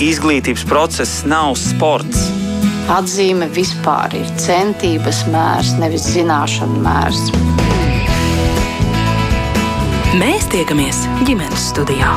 izglītības process nav sports. Atzīme vispār ir centības mērs, nevis zināšanu mērs. Mēs tiekamies ģimenes studijā.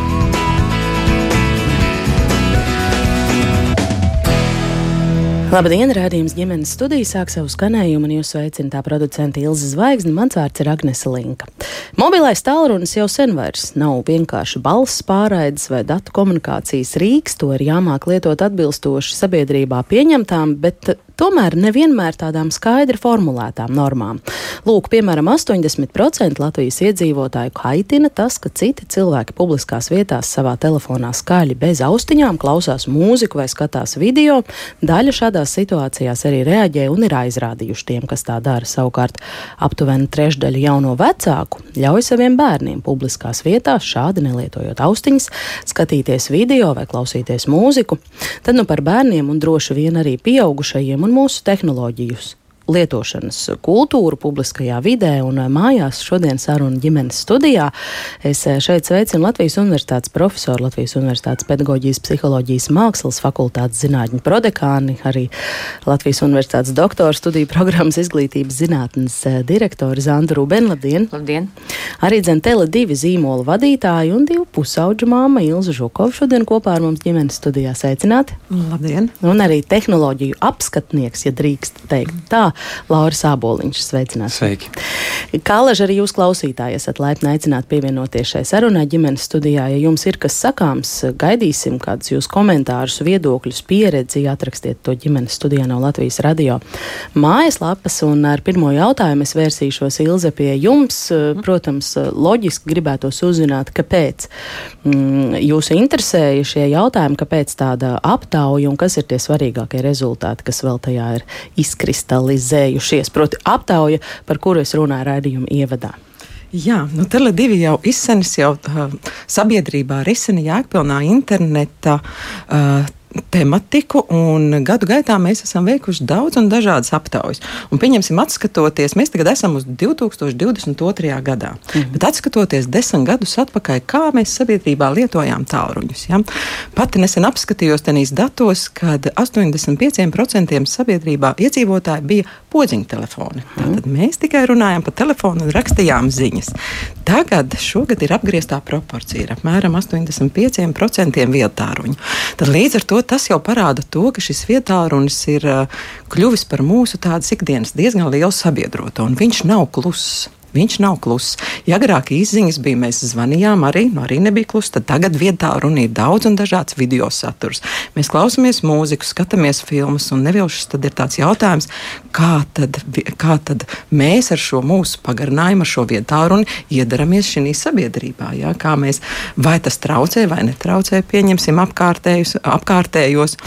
Labdien, rādījums ģimenes studijā sāk savu skanējumu, un jūs sveicina tā producenta Ilza Zvaigzne. Mans vārds ir Agnese Linka. Mobilais tālrunis jau sen vairs nav vienkārši balss pārraides vai datu komunikācijas rīks. To ir jāmāk lietot atbilstoši sabiedrībā pieņemtām, bet tomēr nevienmēr tādām skaidri formulētām normām. Lūk, piemēram, 80% Latvijas iedzīvotāju kaitina tas, ka citi cilvēki publiskās vietās savā telefonā skaļi bez austiņām klausās mūziku vai skatās video. Daļa šādās situācijās arī reaģē un ir aizrādījuši tiem, kas tā dara. Savukārt aptuveni trešdaļa jauno vecāku ļauj saviem bērniem publiskās vietās, šādi nelietojot austiņas, skatīties video vai klausīties mūziku. Tad nu par bērniem un droši vien arī pieaugušajiem un mūsu tehnoloģijas lietošanas kultūru publiskajā vidē un eh, mājās. Šodien saruna ģimenes studijā. Es eh, šeit sveicinu Latvijas Universitātes profesoru, Latvijas Universitātes pedagoģijas, psiholoģijas mākslas fakultātes zinātņu prodekāni, arī Latvijas Universitātes doktora studiju programmas izglītības zinātnes eh, direktori Zandu Rubenu. Labdien! Labdien! Arī Dzentele divi zīmola vadītāji un divu pusauģu māma Ilza Žukova šodien kopā ar mums ģimenes studijā sveicināti. Labdien! Un arī tehnoloģiju apskatnieks, ja drīkst teikt tā, Laura Sāboliņš. Sveicināti! Sveiki! Kā laži arī jūs klausītāji esat laipni aicināti pievienoties šai sarunai ģimenes studijā. Ja jums ir kas sakāms, gaidīsim kādus jūsu komentārus, viedokļus, pieredzi, atrakstiet to ģimenes studijā no Latvijas radio mājaslapas. Un ar pirmo jautājumu es vērsīšos Ilze pie jums. Protams, loģiski gribētos uzzināt, kāpēc mm, jūs interesēja šie jautājumi, kāpēc tāda aptauja un kas ir tie svarīgākie rezultāti, kas vēl tajā ir izkristalizējušies. Proti, aptauja, par kuru es runāju raidījuma ievadā. Jā, nu, Tele2 jau izsenis, jau uh, sabiedrībā risina jēgpilnā interneta. Uh, tematiku, un gadu gaitā mēs esam veikuši daudz un dažādas aptaujas. Un, pieņemsim, atskatoties, mēs tagad esam uz 2022. gadā, mhm. bet atskatoties desmit gadus atpakaļ, kā mēs sabiedrībā lietojām tālruņus. Ja? Pati nesen apskatījos tenīs datos, kad 85% sabiedrībā iedzīvotāji bija podziņa telefoni. Mhm. Tad mēs tikai runājām pa telefonu un rakstījām ziņas. Tagad šogad ir apgrieztā proporcija, ir apmēram 85% vietāruņu. Tad līdz ar to tas jau parāda to, ka šis vietārunis ir uh, kļuvis par mūsu tādas ikdienas diezgan lielu sabiedroto, un viņš nav kluss. Viņš nav kluss. Ja agrāk izziņas bija, mēs zvanījām, arī, nu, arī nebija kluss, tad tagad vietā runa ir daudz un dažāds video saturs. Mēs klausāmies mūziku, skatāmies filmas, un nevilšas tad ir tāds jautājums, kā tad, kā tad mēs ar šo mūsu pagarinājumu, ar šo vietā runu iedaramies šī sabiedrībā. Ja? Kā mēs, vai tas traucē vai netraucē, pieņemsim apkārtējos,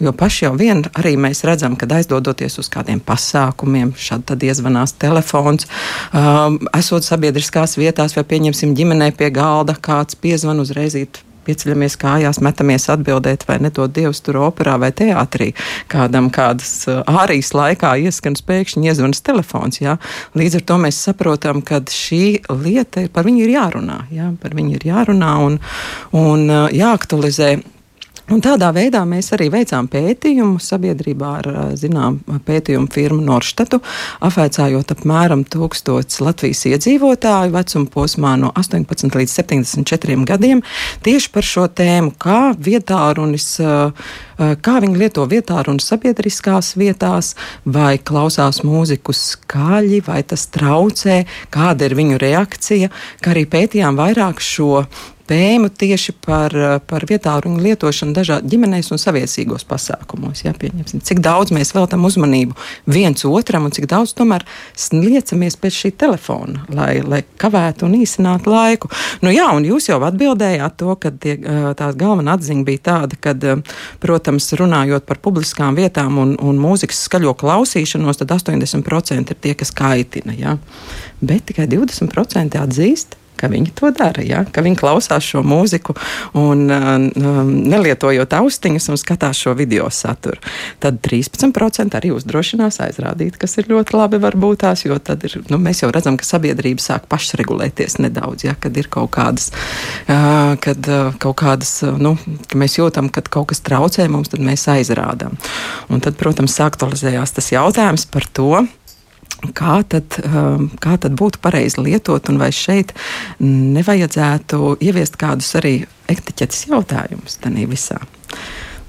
jo paši jau vien arī mēs redzam, kad aizdodoties uz kādiem pasākumiem, šad tad iezvanās telefons. Um, esot sabiedriskās vietās, vai pieņemsim ģimenē pie galda, kāds piezvan uzreiz. Pieceļamies kājās, metamies atbildēt, vai nedod Dievs tur operā vai teātrī. Kādam kādas ārijas laikā ieskan pēkšņi iezvanas telefons. Jā. Līdz ar to mēs saprotam, ka šī lieta par viņu ir jārunā. Jā, par viņu ir jārunā un, un jāaktualizē. Un tādā veidā mēs arī veicām pētījumu sabiedrībā ar zinām, pētījumu firmu Norštatu, apveicājot apmēram tūkstotis Latvijas iedzīvotāju vecuma posmā no 18 līdz 74 gadiem tieši par šo tēmu, kā vietārunis, kā viņi lieto vietārunis sabiedriskās vietās, vai klausās mūziku skaļi, vai tas traucē, kāda ir viņu reakcija, kā arī pētījām vairāk šo tēmu tieši par, par vietālu lietošanu dažādās ģimenēs un saviesīgos pasākumos. Jā, pieņemsim, cik daudz mēs veltam uzmanību viens otram un cik daudz tomēr liecamies pēc šī telefona, lai, lai kavētu un īsinātu laiku. Nu, jā, un jūs jau atbildējāt to, ka tie, tās galvenā atziņa bija tāda, ka, protams, runājot par publiskām vietām un, un mūzikas skaļo klausīšanos, tad 80% ir tie, kas kaitina. Jā. Bet tikai 20% atzīst, ka viņi to dara, ja? ka viņi klausās šo mūziku un um, nelietojot austiņas un skatās šo video saturu. Tad 13% arī uzdrošinās aizrādīt, kas ir ļoti labi varbūt tās, jo tad ir, nu, mēs jau redzam, ka sabiedrība sāk pašregulēties nedaudz, ja? kad ir kaut kādas, uh, kad uh, kaut kādas, uh, nu, ka mēs jūtam, ka kaut kas traucē mums, tad mēs aizrādām. Un tad, protams, aktualizējās tas jautājums par to, Kā tad, um, kā tad būtu pareizi lietot, un vai šeit nevajadzētu ieviest kādus arī etiķetes jautājumus tādā visā?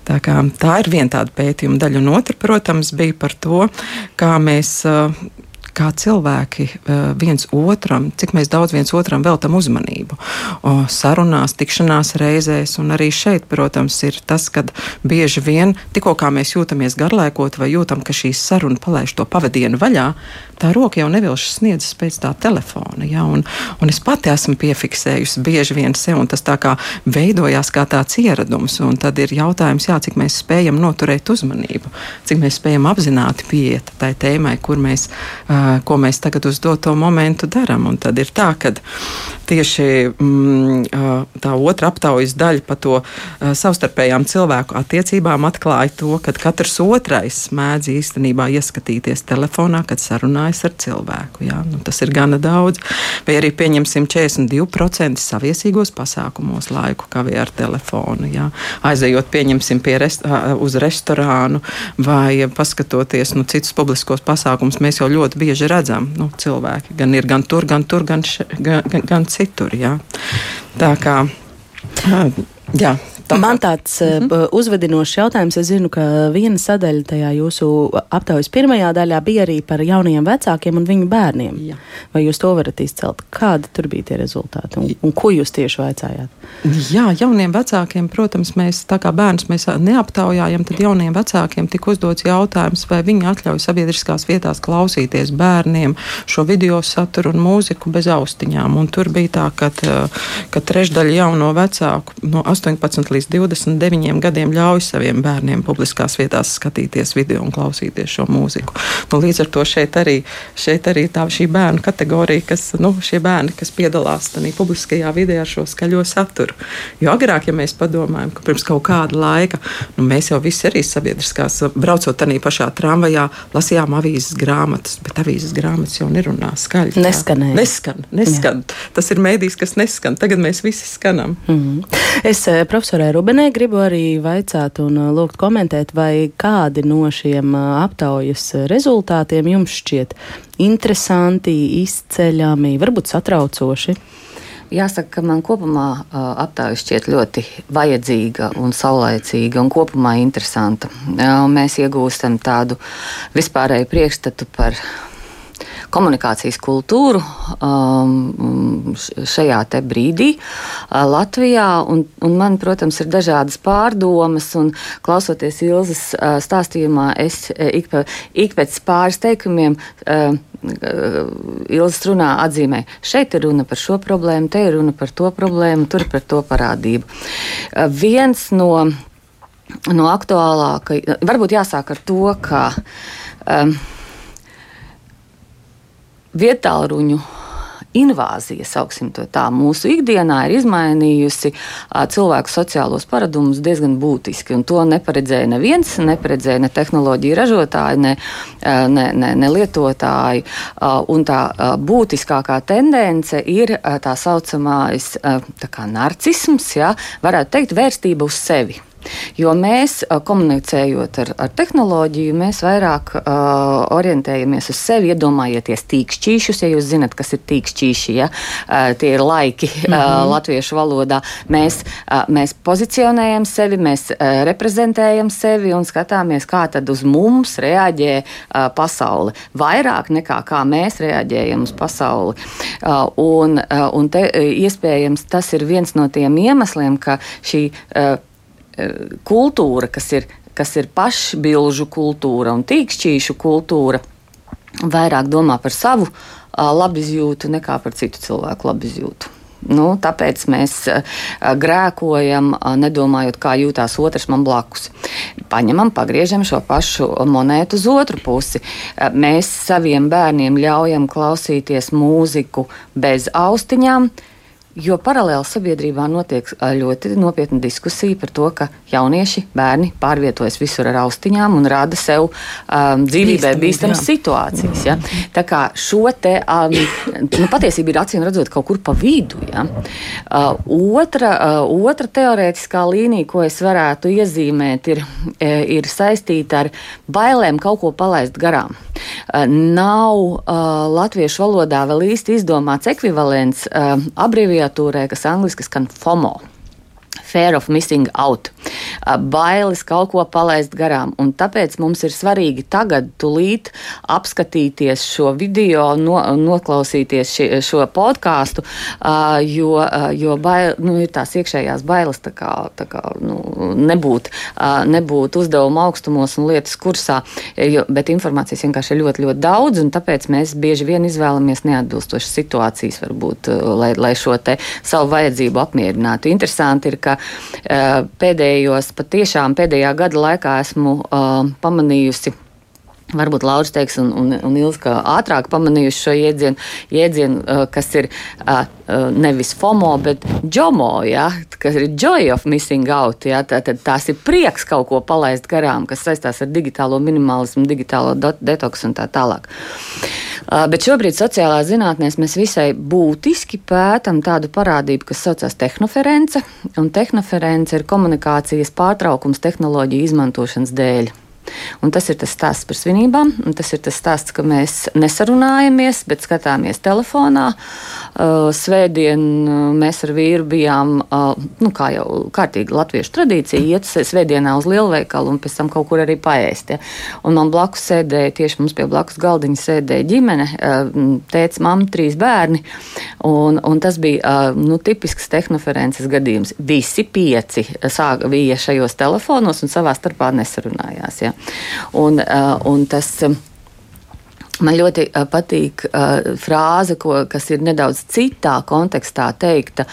Tā, kā, tā ir viena tāda pētījuma daļa, un otra, protams, bija par to, kā mēs uh, kā cilvēki eh, viens otram, cik mēs daudz viens otram veltam uzmanību. O, sarunās, tikšanās reizēs, un arī šeit, protams, ir tas, ka bieži vien tikko mēs jūtamies garlaikot vai jūtam, ka šī saruna palaiž to pavadienu vaļā, tā roka jau nevilšas sniedzas pēc tā telefona. Ja? Un, un es pati esmu piefiksējusi bieži vien sev, un tas tā kā veidojās kā tāds ieradums. Un tad ir jautājums, jā, cik mēs spējam noturēt uzmanību, cik mēs spējam apzināti pieiet tai tēmai, kur mēs uh, ko mēs tagad uz doto momentu darām. Tad ir tā, ka tieši mm, tā otra aptaujas daļa par to savstarpējām cilvēku attiecībām atklāja to, ka katrs otrais mēdz īstenībā ieskatīties telefonā, kad sarunājas ar cilvēku. Jā? Nu, tas ir gana daudz. Vai arī pieņemsim 42% saviesīgos pasākumos laiku kavē ar telefonu. Jā? Aizejot, pieņemsim pie rest, uz restorānu vai paskatoties nu, citus publiskos pasākumus, mēs jau ļoti bieži bieži redzam. Nu, cilvēki gan ir gan tur, gan tur, gan, še, gan, gan, gan citur. Jā. Tā kā. Jā, Tā. Man tāds mm -hmm. uzvedinošs jautājums. Es zinu, ka viena sadaļa tajā jūsu aptaujas pirmajā daļā bija arī par jaunajiem vecākiem un viņu bērniem. Jā. Vai jūs to varat izcelt? Kādi tur bija tie rezultāti un, un ko jūs tieši vaicājāt? Jā, jauniem vecākiem, protams, mēs tā kā bērns mēs neaptaujājam, tad jauniem vecākiem tika uzdots jautājums, vai viņi atļauj sabiedriskās vietās klausīties bērniem šo video saturu un mūziku bez austiņām. Un tur bija tā, ka, ka trešdaļa jauno vecāku no 18 līdz 29 gadiem ļauj saviem bērniem publiskās vietās skatīties video un klausīties šo mūziku. Nu, līdz ar to šeit arī, šeit arī tā šī bērnu kategorija, kas, nu, šie bērni, kas piedalās tajā publiskajā vidē ar šo skaļo saturu. Jo agrāk, ja mēs padomājam, ka pirms kaut kāda laika, nu, mēs jau visi arī sabiedriskās, braucot tādā pašā tramvajā, lasījām avīzes grāmatas, bet avīzes grāmatas jau nerunā skaļi. Neskanēja. Neskan, neskan. Jā. Tas ir mēdījis, kas neskan. Tagad mēs visi skanam. Mm -hmm. Es eh, Laurai Rubenē gribu arī vaicāt un lūgt komentēt, vai kādi no šiem aptaujas rezultātiem jums šķiet interesanti, izceļami, varbūt satraucoši. Jāsaka, ka man kopumā aptāja šķiet ļoti vajadzīga un saulaicīga un kopumā interesanta. Mēs iegūstam tādu vispārēju priekšstatu par komunikācijas kultūru um, šajā brīdī uh, Latvijā. Un, un man, protams, ir dažādas pārdomas, un klausoties Ilzas uh, stāstījumā, es uh, ik, pa, ik pēc pāris teikumiem. Uh, Ilgas runā atzīmē, šeit ir runa par šo problēmu, te ir runa par to problēmu, tur par to parādību. Uh, viens no, no aktuālākajiem, varbūt jāsāk ar to, ka um, vietāluņu invāzija, sauksim to tā, mūsu ikdienā ir izmainījusi cilvēku sociālos paradumus diezgan būtiski. To neparedzēja neviens, neparedzēja ne tehnoloģija ražotāji, ne, ne, ne, ne lietotāji. Un tā būtiskākā tendence ir tā saucamais tā narcisms, ja, varētu teikt, vērstība uz sevi. Jo mēs, komunicējot ar, ar tehnoloģiju, mēs vairāk uh, orientējamies uz sevi, iedomājieties tīkšķīšus, ja jūs zinat, kas ir tīkšķīši, ja? uh, tie ir laiki mm -hmm. uh, latviešu valodā. Mēs, uh, mēs pozicionējam sevi, mēs uh, reprezentējam sevi un skatāmies, kā tad uz mums reaģē uh, pasaule. Vairāk nekā kā mēs reaģējam uz pasauli. Uh, un, uh, un te, iespējams tas ir viens no tiem iemesliem, ka šī uh, kultūra, kas ir, kas ir pašbilžu kultūra un tīkšķīšu kultūra, vairāk domā par savu labizjūtu nekā par citu cilvēku labizjūtu. Nu, tāpēc mēs grēkojam, nedomājot, kā jūtas otrs man blakus. Paņemam, pagriežam šo pašu monētu uz otru pusi. Mēs saviem bērniem ļaujam klausīties mūziku bez austiņām, Jo paralēli sabiedrībā notiek ļoti nopietna diskusija par to, ka jaunieši, bērni pārvietojas visur ar austiņām un rada sev um, dzīvībai bīstamas situācijas. Ja? Tā kā šo te um, nu, patiesība ir acīm redzot kaut kur pa vidu. Ja? Uh, otra, uh, otra teorētiskā līnija, ko es varētu iezīmēt, ir, ir saistīta ar bailēm kaut ko palaist garām. Uh, nav uh, latviešu valodā vēl īsti izdomāts ekvivalents uh, abrīvijā abreviatūrai, kas angliski skan FOMO fear of missing out, bailes kaut ko palaist garām. Un tāpēc mums ir svarīgi tagad, tūlīt apskatīties šo video, no, noklausīties ši, šo podkāstu, jo, jo bail, nu, ir tās iekšējās bailes tā kā, tā kā, nu, nebūt, nebūt uzdevuma augstumos un lietas kursā, jo, bet informācijas vienkārši ir ļoti, ļoti daudz, un tāpēc mēs bieži vien izvēlamies neatbilstošas situācijas, varbūt, lai, lai šo te savu vajadzību apmierinātu. Interesanti ir, ka pēdējos, patiešām pēdējā gada laikā esmu pamanījusi Varbūt Lauris teiks, un, un, un Ilga ātrāk pamanījuši šo jēdzienu, jēdzienu uh, kas ir nevis FOMO, bet JOMO, ja, kas ir Joy of Missing Out. Ja, tā, tad tās ir prieks kaut ko palaist garām, kas saistās ar digitālo minimalismu, digitālo detoksu un tā tālāk. Uh, bet šobrīd sociālā zinātnē mēs visai būtiski pētām tādu parādību, kas saucās tehnoference, un tehnoference ir komunikācijas pārtraukums tehnoloģiju izmantošanas dēļ. Un tas ir tas stāsts par svinībām, un tas ir tas stāsts, ka mēs nesarunājamies, bet skatāmies telefonā. Uh, svētdien uh, mēs ar vīru bijām, uh, nu, kā jau kārtīgi latviešu tradīcija, iet svētdienā uz lielveikalu un pēc tam kaut kur arī paēst. Ja. Un man blakus sēdēja, tieši mums pie blakus galdiņa sēdēja ģimene, tēts, mamma, trīs bērni. Un, un tas bija nu, tipisks tehnoferences gadījums. Visi pieci sāka bija šajos telefonos un savā starpā nesarunājās. Ja. Un, uh, un tas, um, Man ļoti uh, patīk uh, frāze, ko, kas ir nedaudz citā kontekstā teikta.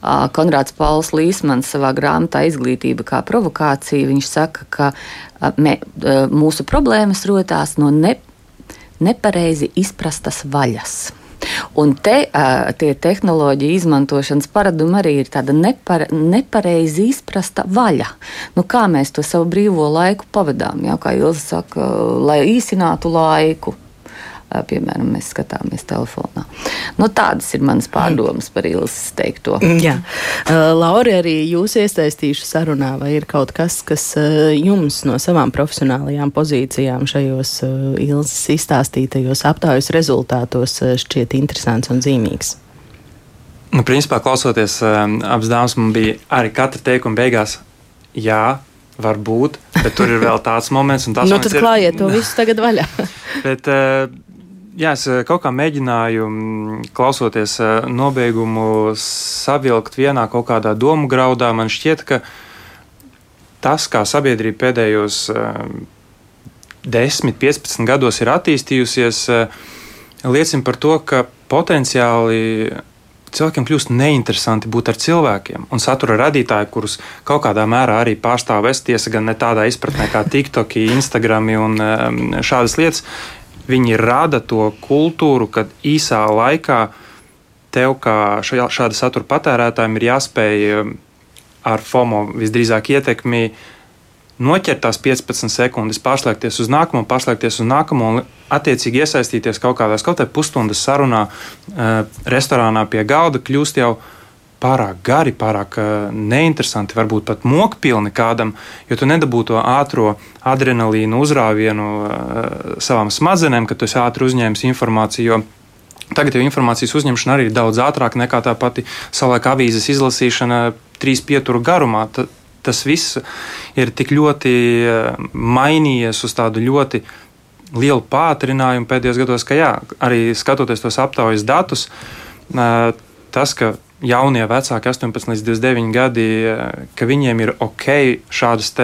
Uh, Konrāds Pauls Līsmans savā grāmatā Izglītība kā provokācija. Viņš saka, ka uh, mē, uh, mūsu problēmas rotās no ne, nepareizi izprastas vaļas. Un te uh, tie tehnoloģiju izmantošanas paradumi arī ir tāda nepare, nepareizi izprasta vaļa. Nu, kā mēs to savu brīvo laiku pavadām? Jā, kā Ilza saka, lai īsinātu laiku piemēram, mēs skatāmies telefonā. Nu, tādas ir manas pārdomas par Ilzas teikto. Mm, jā, Laura, arī jūs iesaistīšu sarunā, vai ir kaut kas, kas jums no savām profesionālajām pozīcijām šajos Ilzas izstāstītajos aptaujas rezultātos šķiet interesants un zīmīgs? Nu, principā, klausoties abas dāmas, man bija arī katra teikuma beigās, jā, varbūt, bet tur ir vēl tāds moments, un tas nu, tad klājiet to visu tagad vaļā. bet, Jā, es eh, kaut kā mēģināju, mm, klausoties eh, nobeigumu, savilkt vienā kaut kādā domu graudā. Man šķiet, ka tas, kā sabiedrība pēdējos 10, eh, 15 gados ir attīstījusies, liecina par to, ka potenciāli cilvēkiem kļūst neinteresanti būt ar cilvēkiem. Un satura radītāji, kurus kaut kādā mērā arī pārstāv es, tiesa gan ne tādā izpratnē kā TikTok, Instagram un šādas lietas, Viņi rada to kultūru, kad īsā laikā tev, kā šāda satura patērētājiem, ir jāspēj um, ar FOMO visdrīzāk ietekmi noķert tās 15 sekundes, pārslēgties uz nākamo, pārslēgties uz nākamo un attiecīgi iesaistīties kaut kādās kaut kādā pusstundas sarunā, uh, restorānā pie galda, kļūst jau pārāk gari, pārāk uh, neinteresanti, varbūt pat mokpilni kādam, jo tu nedabū to ātrā adrenalīnu uzrāvienu uh, savām smadzenēm, kad tu esi ātri uzņēmis informāciju. Tagad jau informācijas uzņemšana arī ir daudz ātrāka nekā tā pati savulaik avīzes izlasīšana trīs pieturu garumā. Ta, tas viss ir tik ļoti uh, mainījies uz tādu ļoti lielu pātrinājumu pēdējos gados, ka jā, arī skatoties tos aptaujas datus, tas, ka jaunie vecāki, 18 līdz 29 gadi, ka viņiem ir ok šādas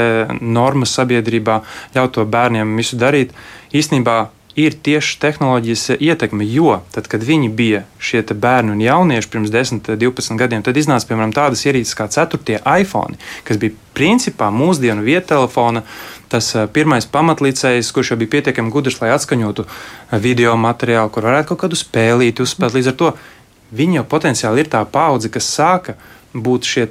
normas sabiedrībā, ļaut to bērniem visu darīt. Īsnībā ir tieši tehnoloģijas ietekme, jo tad, kad viņi bija šie bērni un jaunieši pirms 10, 12 gadiem, tad iznāca piemēram tādas ierīces kā 4. iPhone, kas bija principā mūsdienu viettelefona. Tas eh, pirmais pamatlīdzējs, kurš jau bija pietiekami gudrs, lai atskaņotu video materiālu, kur varētu kaut kādu spēlīti uzspēlēt. Līdz ar to viņi jau potenciāli ir tā paudze, kas sāka būt šie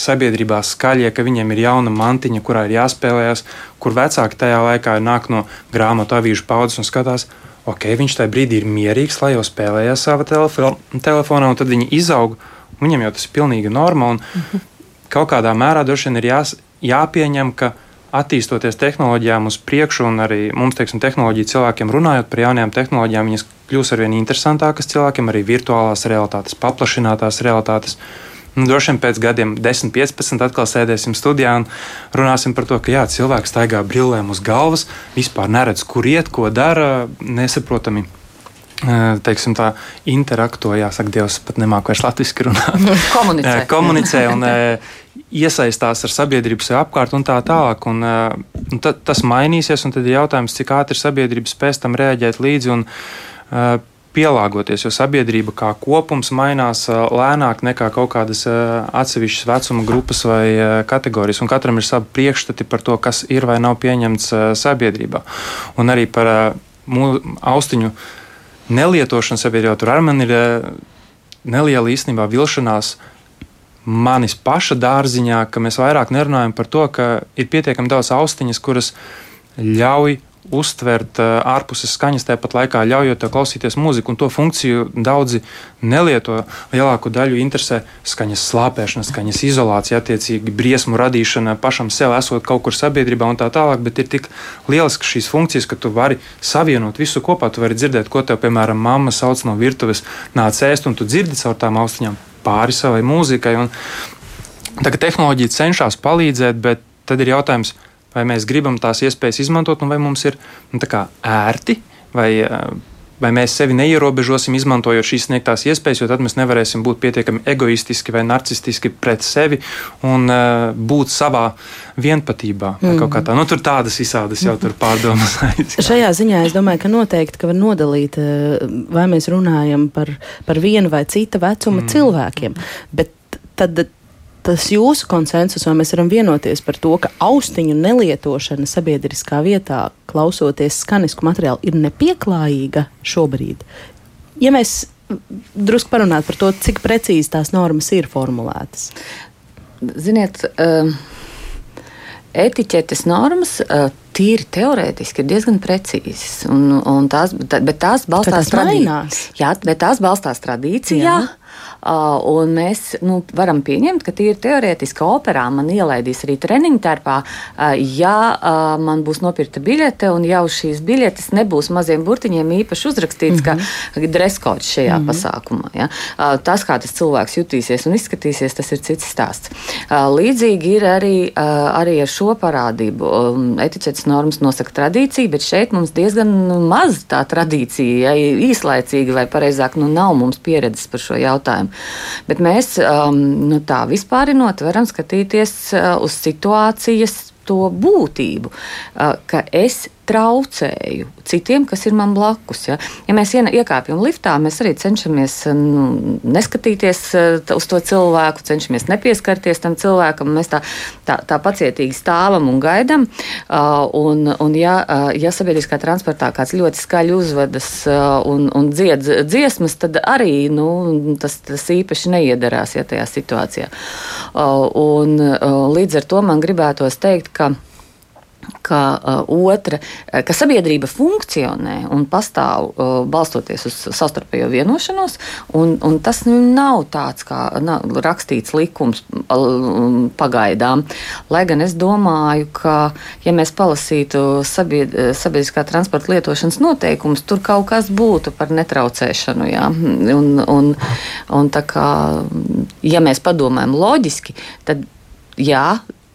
sabiedrībā skaļie, ka viņiem ir jauna mantiņa, kurā ir jāspēlējas, kur vecāki tajā laikā nāk no grāmatu avīžu paudzes un skatās, ok, viņš tajā brīdī ir mierīgs, lai jau spēlējās savā telefonā, un tad viņi izaug. Viņam jau tas ir pilnīgi normāli. -hmm. Kaut kādā mērā droši vien ir jās, jāpieņem, ka attīstoties tehnoloģijām uz priekšu, un arī mums, teiksim, tehnoloģiju cilvēkiem runājot par jaunajām tehnoloģijām, viņas kļūs ar vien interesantākas cilvēkiem, arī virtuālās realitātes, paplašinātās realitātes. Nu, droši vien pēc gadiem, 10, 15, atkal sēdēsim studijā un runāsim par to, ka jā, cilvēks staigā brillēm uz galvas, vispār neredz, kur iet, ko dara, nesaprotami teiksim, tā interakto, jāsaka, Dievs pat nemāku vairs latviešu runāt. Komunicē. Komunicē un iesaistās ar sabiedrību sev apkārt un tā tālāk. Un, un ta, tas mainīsies, un tad ir jautājums, cik ātri sabiedrība spēs tam rēģēt līdzi. Un, pielāgoties, jo sabiedrība kā kopums mainās lēnāk nekā kaut kādas atsevišķas vecuma grupas vai kategorijas, un katram ir savi priekšstati par to, kas ir vai nav pieņemts sabiedrībā. Un arī par austiņu nelietošanu sabiedrībā tur arī man ir neliela īstenībā vilšanās manis paša dārziņā, ka mēs vairāk nerunājam par to, ka ir pietiekami daudz austiņas, kuras ļauj uztvert uh, ārpuses skaņas, tāpat laikā ļaujot tev klausīties mūziku, to funkciju daudzi nelieto. Lielāko daļu interesē skaņas slāpēšana, skaņas izolācija, attiecīgi briesmu radīšana pašam sev, esot kaut kur sabiedrībā un tā tālāk, bet ir tik lielisks šīs funkcijas, ka tu vari savienot visu kopā. Tu vari dzirdēt, ko tev, piemēram, mamma sauc no virtuves, nāc ēst, un tu dzirdi caur tām austiņām pāri savai mūzikai. Un, Tagad tehnoloģija cenšas palīdzēt, bet tad ir jautājums, vai mēs gribam tās iespējas izmantot, un vai mums ir nu, ērti, vai, eh, vai mēs sevi neierobežosim, izmantojot šīs sniegtās iespējas, jo tad mēs nevarēsim būt pietiekami egoistiski vai narcistiski pret sevi un uh, būt savā vienpatībā. Mm. Tā. Nu, tur tādas visādas jau tur pārdomas. Šajā ziņā es domāju, ka noteikti ka var nodalīt, eh, vai mēs runājam par, par vienu vai cita vecuma mm. cilvēkiem. Bet tad tas jūsu konsensus, vai mēs varam vienoties par to, ka austiņu nelietošana sabiedriskā vietā, klausoties skanisku materiālu, ir nepieklājīga šobrīd? Ja mēs drusku parunātu par to, cik precīzi tās normas ir formulētas. Ziniet, uh, etiķetes normas. Uh, tīri teorētiski ir diezgan precīzas. Un, un tās, bet tās balstās tradīcijā. Jā, bet tās balstās tradīcijā. Jā. Uh, un mēs nu, varam pieņemt, ka tīri teorētiski operā man ielaidīs arī treniņu tērpā, uh, ja uh, man būs nopirkta biļete un jau šīs biļetes nebūs maziem burtiņiem īpaši uzrakstīts, mm -hmm. ka mhm. dreskots šajā mm -hmm. pasākumā. Ja? Tas, kā tas cilvēks jutīsies un izskatīsies, tas ir cits stāsts. Līdzīgi ir arī, arī ar šo parādību. Um, etiķetes normas nosaka tradīciju, bet šeit mums diezgan maz tā tradīcija, ja, īslaicīga vai pareizāk, nu nav mums pieredzes par šo jautājumu. Bet mēs um, nu, tā vispārinot varam skatīties uh, uz situācijas to būtību, uh, ka es traucēju citiem, kas ir man blakus. Ja, ja mēs iekāpjam liftā, mēs arī cenšamies nu, neskatīties uh, uz to cilvēku, cenšamies nepieskarties tam cilvēkam. Mēs tā, tā, tā pacietīgi stāvam un gaidām. Un, un ja, ja sabiedriskā transportā kāds ļoti skaļi uzvedas un, un dzied dziesmas, tad arī nu, tas, tas īpaši neiedarās ja, tajā situācijā. Un, līdz ar to man gribētos teikt, ka ka uh, otra, uh, ka sabiedrība funkcionē un pastāv uh, balstoties uz savstarpējo vienošanos, un, un tas nav tāds kā nav rakstīts likums uh, pagaidām. Lai gan es domāju, ka, ja mēs palasītu sabied, sabiedriskā transporta lietošanas noteikumus, tur kaut kas būtu par netraucēšanu. Jā. Un, un, un tā kā, ja mēs padomājam loģiski, tad jā,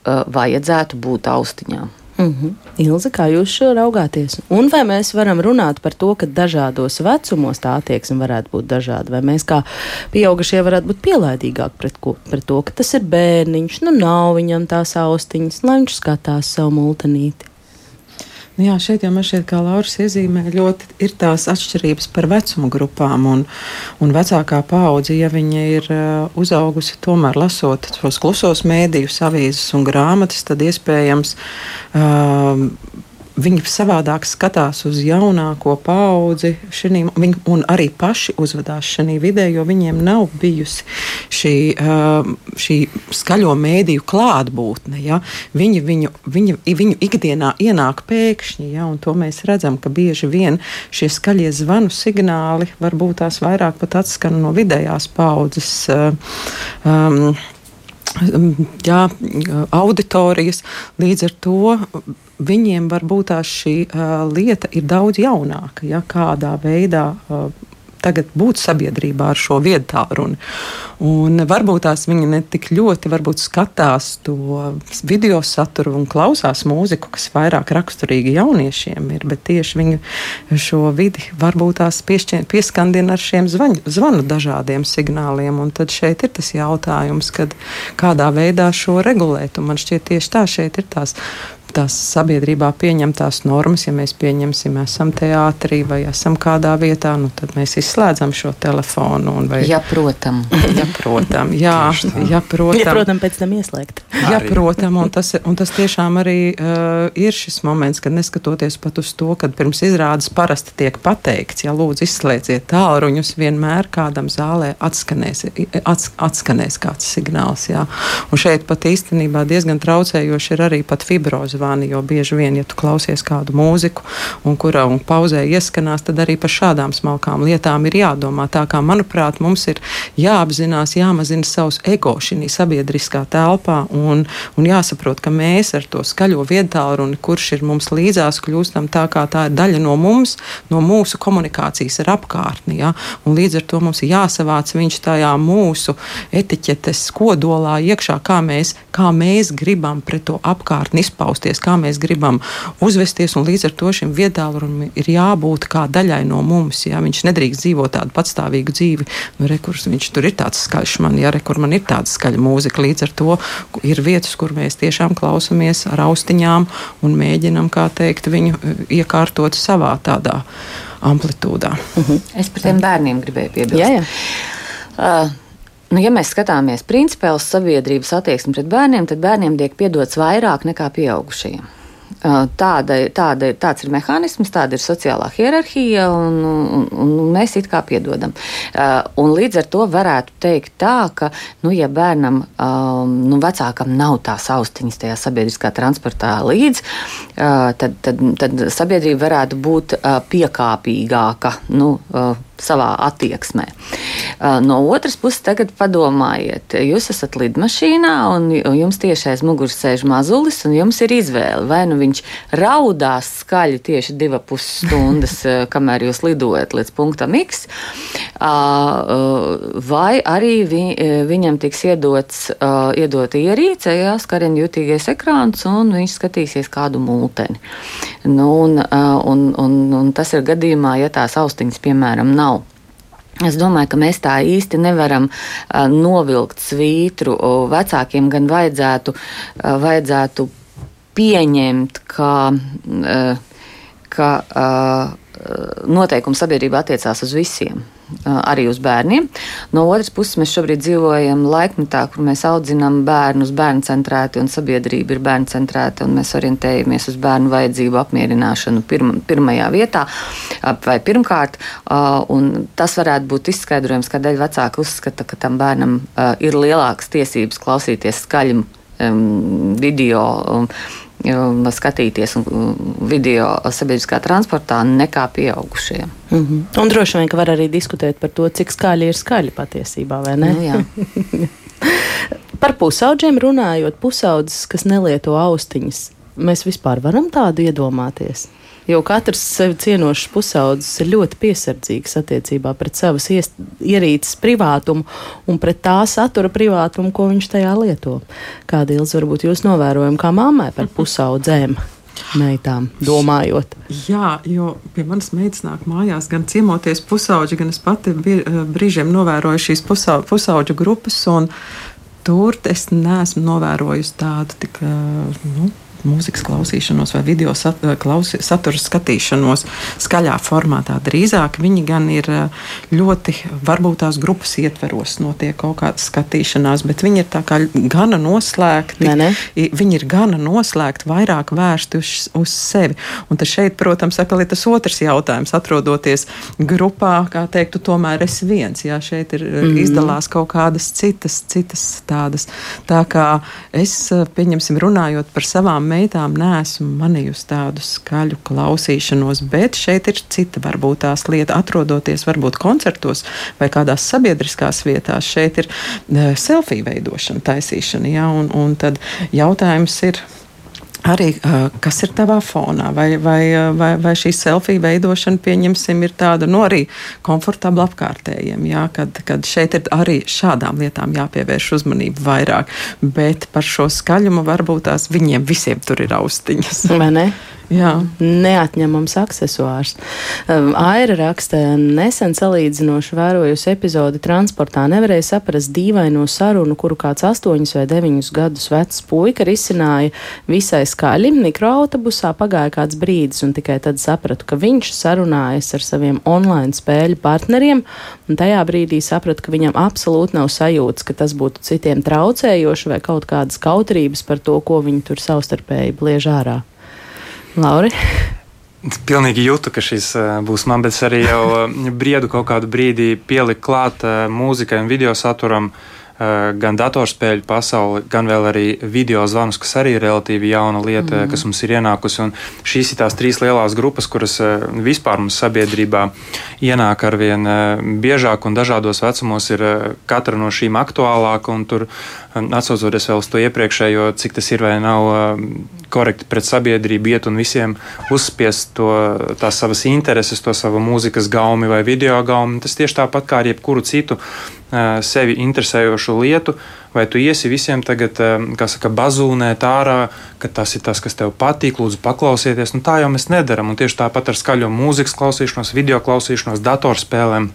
vajadzētu būt austiņām. Mm -hmm. Ilze, kā jūs šo raugāties? Un vai mēs varam runāt par to, ka dažādos vecumos tā attieksme varētu būt dažāda? Vai mēs kā pieaugušie varētu būt pielaidīgāki pret, ko, pret to, ka tas ir bērniņš, nu nav viņam tās austiņas, lai viņš skatās savu multinīti? Nu jā, šeit jau man šķiet, ka Lauris iezīmē ļoti ir tās atšķirības par vecumu grupām. Un, un vecākā paudze, ja viņa ir uh, uzaugusi tomēr lasot tos klusos mēdījus, avīzes un grāmatas, tad iespējams. Uh, viņi savādāk skatās uz jaunāko paudzi šinī, viņi, un arī paši uzvedās šajā vidē, jo viņiem nav bijusi šī, šī skaļo mēdīju klātbūtne. Ja? Viņi viņu, viņu, viņu ikdienā ienāk pēkšņi, ja? un to mēs redzam, ka bieži vien šie skaļie zvanu signāli varbūt tās vairāk pat atskan no vidējās paudzes. Um, jā, auditorijas. Līdz ar to viņiem varbūt tā šī uh, lieta ir daudz jaunāka, ja kādā veidā uh, tagad būt sabiedrībā ar šo viedtālruni. Un varbūt tās viņi ne tik ļoti skatās to video saturu un klausās mūziku, kas vairāk raksturīgi jauniešiem ir, bet tieši viņi šo vidi varbūt tās piešķien, pieskandina ar šiem zvaņu, zvanu dažādiem signāliem. Un tad šeit ir tas jautājums, kad kādā veidā šo regulēt. Un man šķiet tieši tā šeit ir tās tās sabiedrībā pieņemtās normas, ja mēs pieņemsim, esam teātrī vai esam kādā vietā, nu, tad mēs izslēdzam šo telefonu. Vai... Ja, protam. ja, protam. Jā, ja, protam. Ja, protam, pēc tam ieslēgt. Ja, protam, un tas, un tas tiešām arī uh, ir šis moments, kad neskatoties pat uz to, kad pirms izrādes parasti tiek pateikts, ja lūdzu izslēdziet tālruņus, vienmēr kādam zālē atskanēs, ats, atskanēs kāds signāls. Jā. Un šeit pat īstenībā diezgan traucējoši ir arī pat fibrozi zvani, jo bieži vien, ja tu klausies kādu mūziku, un kura un pauzē ieskanās, tad arī par šādām smalkām lietām ir jādomā. Tā kā, manuprāt, mums ir jāapzinās, jāmazina savs ego šī sabiedriskā telpā, un, un jāsaprot, ka mēs ar to skaļo viedtālruni, kurš ir mums līdzās, kļūstam tā kā tā ir daļa no mums, no mūsu komunikācijas ar apkārtni. Ja? Un līdz ar to mums ir jāsavāc viņš tajā mūsu etiķetes kodolā iekšā, kā mēs, kā mēs gribam pret to apkārtni izpausties uzvesties, kā mēs gribam uzvesties. Līdz ar to šim viedālrunam ir jābūt kā daļai no mums. Jā. Viņš nedrīkst dzīvot tādu patstāvīgu dzīvi. Nu, rekurs, viņš tur ir tāds skaļš, man, jā, rekur, man ir tāda skaļa mūzika. Līdz ar to ir vietas, kur mēs tiešām klausamies ar austiņām un mēģinam, kā teikt, viņu e, iekārtot savā tādā amplitūdā. Uh mhm. -huh. Es par tiem bērniem gribēju piebilst. Jā, jā. Uh, Nu, ja mēs skatāmies principā uz sabiedrības attieksmi pret bērniem, tad bērniem tiek piedots vairāk nekā pieaugušajiem. Tāda, tāda, tāds ir mehānisms, tāda ir sociālā hierarhija, un, un, un mēs it kā piedodam. Un līdz ar to varētu teikt tā, ka, nu, ja bērnam, nu, vecākam nav tās austiņas tajā sabiedriskā transportā līdzi, tad, tad, tad sabiedrība varētu būt piekāpīgāka. Nu, savā attieksmē. No otras puses, tagad padomājiet, jūs esat lidmašīnā un jums tieši aiz muguras sēž mazulis, un jums ir izvēle. Vai nu viņš raudās skaļi tieši divas pusstundas, kamēr jūs lidojat līdz punktam X, vai arī vi, viņam tiks iedots, iedot ierīce, jā, skariņu jutīgais ekrāns, un viņš skatīsies kādu multeni. Nu, un, un, un, un tas ir gadījumā, ja tās austiņas, piemēram, nav Es domāju, ka mēs tā īsti nevaram novilkt svītru. Vecākiem gan vajadzētu, vajadzētu pieņemt, ka, uh, ka uh, noteikumi sabiedrībā attiecās uz visiem arī uz bērniem. No otras puses, mēs šobrīd dzīvojam laikmetā, kur mēs audzinām bērnus bērnu centrēti un sabiedrība ir bērnu centrēta, un mēs orientējamies uz bērnu vajadzību apmierināšanu pirma, pirmajā vietā vai pirmkārt. Tas varētu būt izskaidrojums, kādēļ vecāki uzskata, ka tam bērnam ir lielākas tiesības klausīties skaļi video skatīties video sabiedriskā transportā nekā pieaugušie. Mm -hmm. Un droši vien, ka var arī diskutēt par to, cik skaļi ir skaļi patiesībā, vai ne? Nu, par pusauģiem runājot, pusaudzes, kas nelieto austiņas, mēs vispār varam tādu iedomāties? Jo katrs sevi cienošs pusaudzis ir ļoti piesardzīgs attiecībā pret savas ierīces privātumu un pret tā satura privātumu, ko viņš tajā lieto. Kāda ilgs varbūt jūs novērojam kā mammai par pusaudzēm? meitām, domājot. Jā, jo pie manas meitas nāk mājās gan ciemoties pusauģi, gan es pati brīžiem novēroju šīs pusauģu grupas. Tur es neesmu novērojusi tādu tik, nu, mūzikas klausīšanos vai video sat, klausi, satura skatīšanos skaļā formātā. Drīzāk viņi gan ir ļoti, varbūt tās grupas ietveros notiek kaut kāda skatīšanās, bet viņi ir tā kā gana noslēgti. Ne, ne. Viņi ir gana noslēgti, vairāk vērsti uz, uz sevi. Un tas šeit, protams, atkal ir tas otrs jautājums. Atrodoties grupā, kā teiktu, tomēr es viens. Jā, šeit ir mm -hmm. izdalās kaut kādas citas, citas tādas. Tā kā es, pieņemsim, runājot par savām meitām, neesmu manījusi tādu skaļu klausīšanos, bet šeit ir cita varbūt tās lieta. Atrodoties varbūt koncertos vai kādās sabiedriskās vietās, šeit ir uh, selfiju veidošana, taisīšana. Jā, un, un tad jautājums ir Arī kas ir tavā fonā, vai, vai, vai, vai šī selfija veidošana, pieņemsim, ir tāda nu, arī komfortabla apkārtējiem, jā, kad, kad šeit ir arī šādām lietām jāpievērš uzmanība vairāk. Bet par šo skaļumu varbūt tās viņiem visiem tur ir austiņas. Vai ne? Jā. Neatņemams. Um, Aira raksta, nesen salīdzinoši vērojusi epizodi transportā, nevarēja saprast dīvaino sarunu, kuru kāds astoņus vai deviņus gadus vecs puika risināja visai skaļi. Mikroautobusā pagāja kāds brīdis, un tikai tad sapratu, ka viņš sarunājas ar saviem online spēļu partneriem, tajā brīdī sapratu, ka viņam absolūti nav sajūtas, ka tas būtu citiem traucējoši vai kaut kādas kautrības par to, ko viņi tur savstarpēji bliež ārā. Lauri. Pilnīgi jūtu, ka šis eh, būs man, bet es arī jau eh, briedu kaut kādu brīdi pieliku klāt eh, mūzikai un video saturam. Gan datorspēļu pasauli, gan vēl arī video zvanus, kas arī ir relatīvi jauna lieta, mm. kas mums ir ienākusi. Un šīs ir tās trīs lielās grupas, kuras vispār mums sabiedrībā ienāk ar vien biežāk un dažādos vecumos ir katra no šīm aktuālāka. Tur atsaucoties vēl uz to iepriekšējo, cik tas ir vai nav korekti pret sabiedrību, iet un visiem uzspiest to, tās savas intereses, to savu mūzikas gaumi vai video gaumi. Tas tieši tāpat kā ar jebkuru citu sevi interesējošu lietu. Vai tu iesi visiem tagad, kā saka, bazūnēt ārā, ka tas ir tas, kas tev patīk, lūdzu, paklausieties. Nu, tā jau mēs nedaram. Un tieši tāpat ar skaļo mūzikas klausīšanos, video klausīšanos, datorspēlēm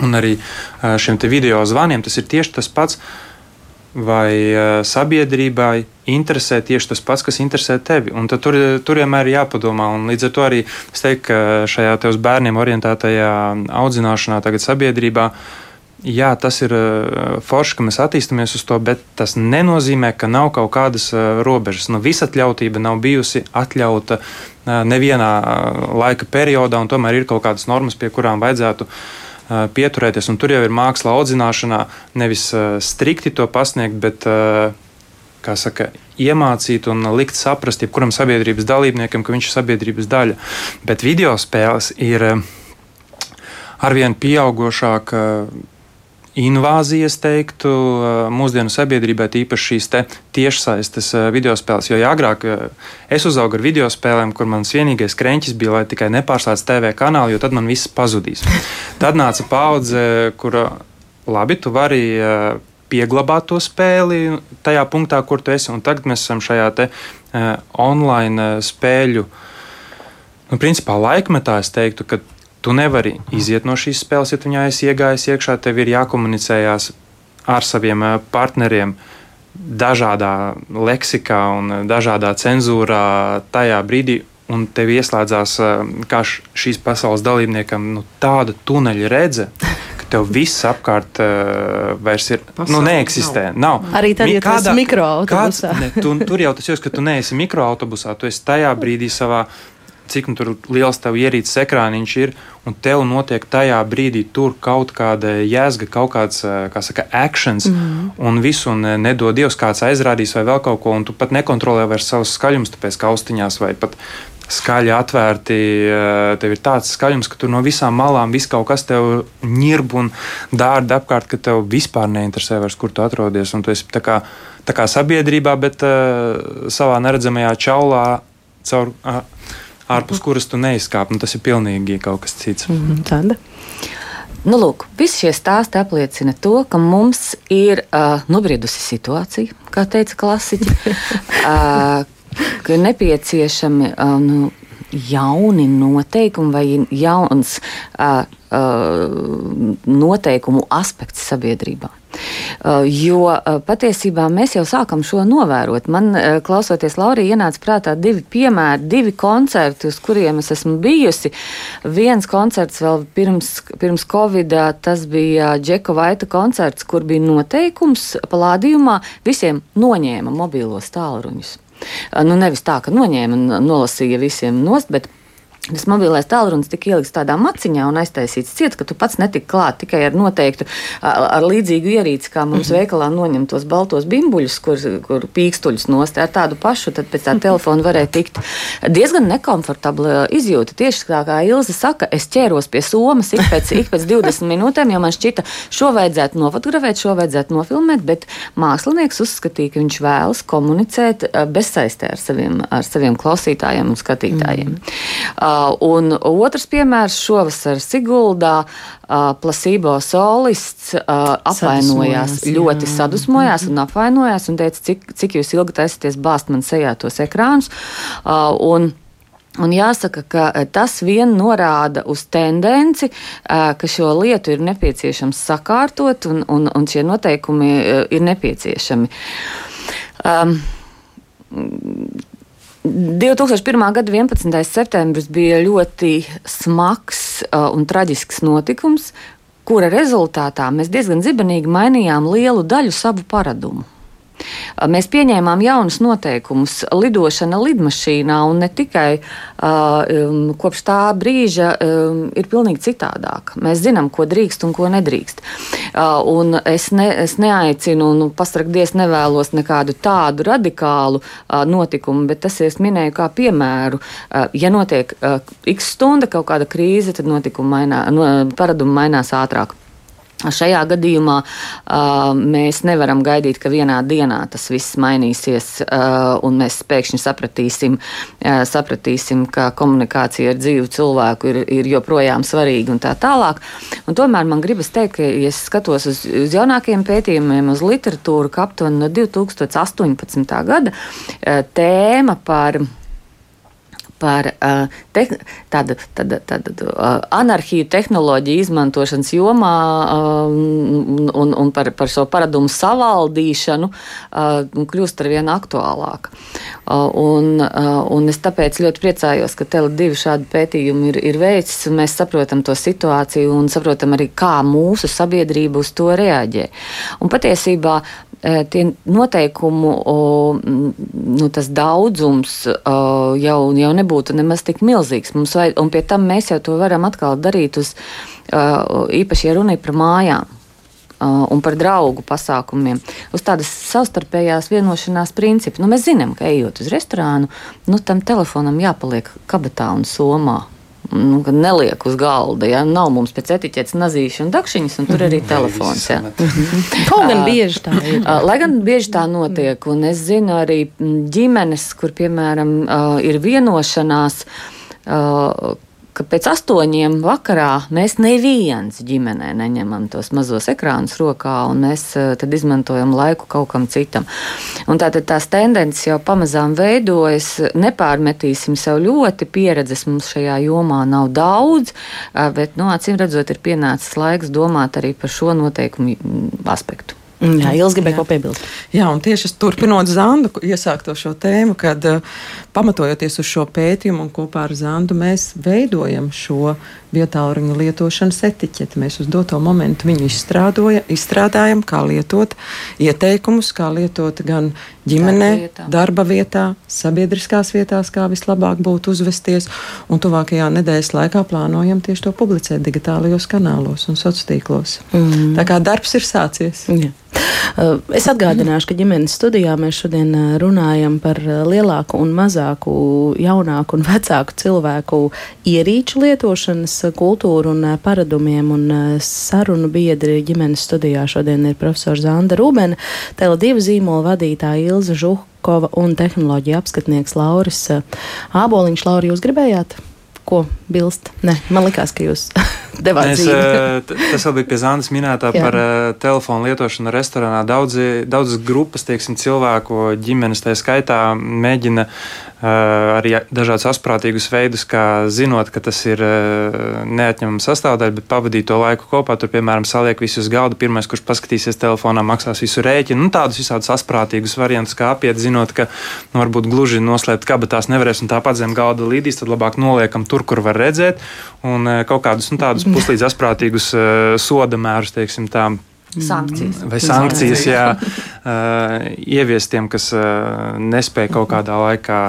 un arī uh, šiem video zvaniem. Tas ir tieši tas pats vai uh, sabiedrībai interesē tieši tas pats, kas interesē tevi. Un tur, tur vienmēr ir jāpadomā. Un līdz ar to arī es teiktu, ka šajā te uz bērniem orientētajā audzināšanā, tagad sabiedrībā. Jā, tas ir uh, forši, ka mēs attīstāmies uz to, bet tas nenozīmē, ka nav kaut kādas uh, robežas. Nu, visatļautība nav bijusi atļauta nevienā laika periodā, un tomēr ir kaut kādas normas, pie kurām vajadzētu pieturēties. Un tur jau ir māksla audzināšanā, nevis strikti to pasniegt, bet kā saka, iemācīt un likt saprast jebkuram sabiedrības dalībniekam, ka viņš ir sabiedrības daļa. Bet video spēles ir arvien pieaugušāk invāzija, es teiktu, mūsdienu sabiedrībai, tīpaši šīs tiešsaistes video spēles. Jo ja agrāk es uzaugu ar video spēlēm, kur mans vienīgais krēķis bija, lai tikai nepārslēdz TV kanālu, jo tad man viss pazudīs. Tad nāca paudze, kur labi, tu vari pieglabāt to spēli tajā punktā, kur tu esi. Un tagad mēs esam šajā te, uh, online spēļu. Nu, principā laikmetā es teiktu, ka Tu nevari iziet no šīs spēles, ja tu viņā esi iegājis iekšā. Tev ir jākomunicējās ar saviem eh, partneriem dažādā leksikā un dažādā cenzūrā tajā brīdī. Un tev ieslēdzās eh, kā šīs pasaules dalībniekam nu, tāda tuneļa redze, ka tev viss apkārt uh, vairs ir, nu, Pasauli nu, neeksistē. Nav. nav. Arī tad, ja kādā, tu esi mikroautobusā. Kāds, ne, tu, tur jau tas jūtas, ka tu neesi mikroautobusā, tu esi tajā brīdī savā cik nu, liels tev ierīces ekrāniņš ir, un tev notiek tajā brīdī tur kaut kāda jēga, kaut kāds, eh, kā saka, actions, mm. un visu, un eh, nedod Dievs, kāds aizrādīs vai vēl kaut ko, un tu pat nekontrolē vairs savus skaļumus, tāpēc kaustiņās vai pat skaļi atvērti. Eh, tev ir tāds skaļums, ka tur no visām malām viss kaut kas tev ņirb un dārda apkārt, ka tev vispār neinteresē vairs, kur tu atrodies. Un tu esi tā kā, tā kā sabiedrībā, bet uh, savā neredzamajā čaulā caur. Uh, ārpus kuras tu neizkāp. Nu, tas ir pilnīgi kaut kas cits. Mm -hmm. Tāda. Nu, lūk, visi šie stāsti apliecina to, ka mums ir uh, nobriedusi situācija, kā teica klasiķi, uh, ka ir nepieciešami uh, nu, jauni noteikumi vai jauns uh, uh, noteikumu aspekts sabiedrībā. Uh, jo uh, patiesībā mēs jau sākam šo novērot. Man, uh, klausoties Laurija, ienāca prātā divi piemēri, divi koncerti, uz kuriem es esmu bijusi. Viens koncerts vēl pirms, pirms Covid, tas bija Džeka Vaita koncerts, kur bija noteikums palādījumā visiem noņēma mobilos tālruņus. Nu, nevis tā, ka noņēma un nolasīja visiem nost, bet Tas mobilais tālrunis tika ielikts tādā maciņā un aiztaisīts ciets, ka tu pats netiki klāt tikai ar noteiktu, ar līdzīgu ierīci, kā mums mm -hmm. veikalā noņem tos baltos bimbuļus, kur, kur pīkstuļus nost ar tādu pašu, tad pēc tā telefona varēja tikt diezgan nekomfortabla izjūta. Tieši tā kā Ilze saka, es ķēros pie somas ik pēc, ik pēc 20 minūtēm, jo man šķita, šo vajadzētu nofotografēt, šo vajadzētu nofilmēt, bet mākslinieks uzskatīja, ka viņš vēlas komunicēt bezsaistē ar saviem, ar saviem klausītājiem un skatītājiem. Mm -hmm. Uh, un otrs piemērs šovasar Siguldā. Uh, Plasībo solists uh, apvainojās, sadusmojās, ļoti jā. sadusmojās un apvainojās un teica, cik, cik jūs ilgi taisieties bāzt man sejā tos ekrānus. Un, Un jāsaka, ka tas vien norāda uz tendenci, ka šo lietu ir nepieciešams sakārtot un, un, un šie noteikumi ir nepieciešami. Um, 2001. gada 11. septembris bija ļoti smags uh, un traģisks notikums, kura rezultātā mēs diezgan zibenīgi mainījām lielu daļu savu paradumu. Mēs pieņēmām jaunus noteikumus. Lidošana lidmašīnā un ne tikai um, kopš tā brīža um, ir pilnīgi citādāk. Mēs zinām, ko drīkst un ko nedrīkst. Uh, un es, ne, es neaicinu, un pastrakdies nevēlos nekādu tādu radikālu uh, notikumu, bet tas es minēju kā piemēru. Uh, ja notiek uh, x stunda kaut kāda krīze, tad notikumi mainā, no, paradumi mainās ātrāk. Šajā gadījumā uh, mēs nevaram gaidīt, ka vienā dienā tas viss mainīsies, uh, un mēs pēkšņi sapratīsim, uh, sapratīsim, ka komunikācija ar dzīvu cilvēku ir, ir joprojām svarīga un tā tālāk. Un tomēr man gribas teikt, ka, ja skatos uz, uz jaunākiem pētījumiem, uz literatūru, ka aptuveni no 2018. gada uh, tēma par par uh, te, tādu, tādu, tādu uh, anarhiju tehnoloģiju izmantošanas jomā uh, un, un par, par šo paradumu savaldīšanu uh, kļūst ar vien aktuālāk. Uh, un, uh, un es tāpēc ļoti priecājos, ka Tele2 šādu pētījumu ir, ir veicis, un mēs saprotam to situāciju un saprotam arī, kā mūsu sabiedrība uz to reaģē. Un patiesībā tie noteikumu, nu, daudzums jau, jau nebūtu nemaz tik milzīgs. Mums vajag, un pie tam mēs jau to varam atkal darīt uz īpaši, ja runa ir par mājām un par draugu pasākumiem, uz tādas savstarpējās vienošanās principu. Nu, mēs zinām, ka ejot uz restorānu, nu, tam telefonam jāpaliek kabatā un somā nu, neliek uz galda. Ja? Nav mums pēc etiķetes nazīša un dakšiņas, un tur arī mhm. telefons. Ja? Kaut gan bieži tā ir. Lai gan bieži tā notiek, un es zinu arī ģimenes, kur, piemēram, ir vienošanās ka pēc astoņiem vakarā mēs neviens ģimenē neņemam tos mazos ekrānus rokā, un mēs eh, tad izmantojam laiku kaut kam citam. Un tātad tās tendences jau pamazām veidojas. Nepārmetīsim sev ļoti pieredzes mums šajā jomā nav daudz, eh, bet, nu, acīm redzot, ir pienācis laiks domāt arī par šo noteikumu mm, aspektu. Jā, Ilgi gribēja ko piebilst. Jā, un tieši turpinot Zandu iesākto šo tēmu, kad uh, pamatojoties uz šo pētījumu un kopā ar Zandu mēs veidojam šo vietāluņu lietošanas etiķeti. Mēs uz doto momentu viņu izstrādājam, kā lietot ieteikumus, kā lietot gan ģimenē, darba vietā. darba vietā, sabiedriskās vietās, kā vislabāk būtu uzvesties. Un tuvākajā nedēļas laikā plānojam tieši to publicēt digitālajos kanālos un sociālos tīklos. Mm. Tā kā darbs ir sācies. Jā. Uh, es atgādināšu, ka ģimenes studijā mēs šodien uh, runājam par uh, lielāku un mazāku, jaunāku un vecāku cilvēku ierīču lietošanas kultūru un paradumiem. Un sarunu biedri ģimenes studijā šodien ir profesors Zanda Rūbena, Tele2 zīmola vadītāja Ilza Žuhkova un tehnoloģija apskatnieks Lauris Āboliņš. Lauri, jūs gribējāt? Ko bilst? Nē, man likās, ka jūs. devāt Es, dzīvi. eh, tas vēl bija pie Zandes minētā par eh, telefonu lietošanu restorānā. Daudzi, daudzas grupas, teiksim, cilvēku ģimenes tā skaitā mēģina eh, arī dažādus asprātīgus veidus, kā zinot, ka tas ir eh, neatņemama sastāvdaļa, bet pavadīt to laiku kopā. Tur, piemēram, saliek visus uz galda. Pirmais, kurš paskatīsies telefonā, maksās visu rēķinu. Nu, tādus visādus asprātīgus variantus, kā apiet, zinot, ka nu, varbūt gluži noslēpt kabatās nevarēs un tāpat zem galda līdīs, tad labāk noliekam tur, kur var redzēt. Un eh, kaut kādus nu, tādus puslīdz asprātīgus eh, soda mērus, teiksim, tā. Sankcijas. Vai sankcijas, jā, uh, ieviest tiem, kas uh, nespēja kaut kādā laikā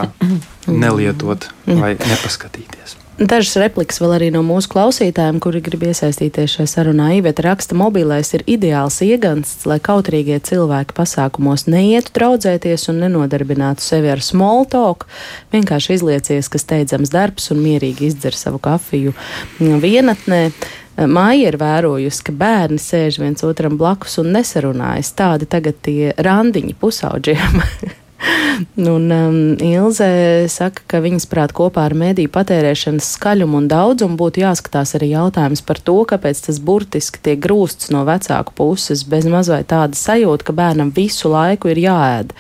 nelietot vai nepaskatīties. Dažas replikas vēl arī no mūsu klausītājiem, kuri grib iesaistīties šajā sarunā. Iveta raksta, mobilais ir ideāls iegansts, lai kautrīgie cilvēki pasākumos neietu draudzēties un nenodarbinātu sevi ar small talk. Vienkārši izliecies, ka steidzams darbs un mierīgi izdzer savu kafiju vienatnē. Māja ir vērojusi, ka bērni sēž viens otram blakus un nesarunājas. Tādi tagad tie randiņi pusauģiem. Un um, Ilze saka, ka viņas prāt kopā ar mediju patērēšanas skaļumu un daudzumu būtu jāskatās arī jautājums par to, kāpēc tas burtiski tiek grūsts no vecāku puses, bez mazliet tāda sajūta, ka bērnam visu laiku ir jāēd.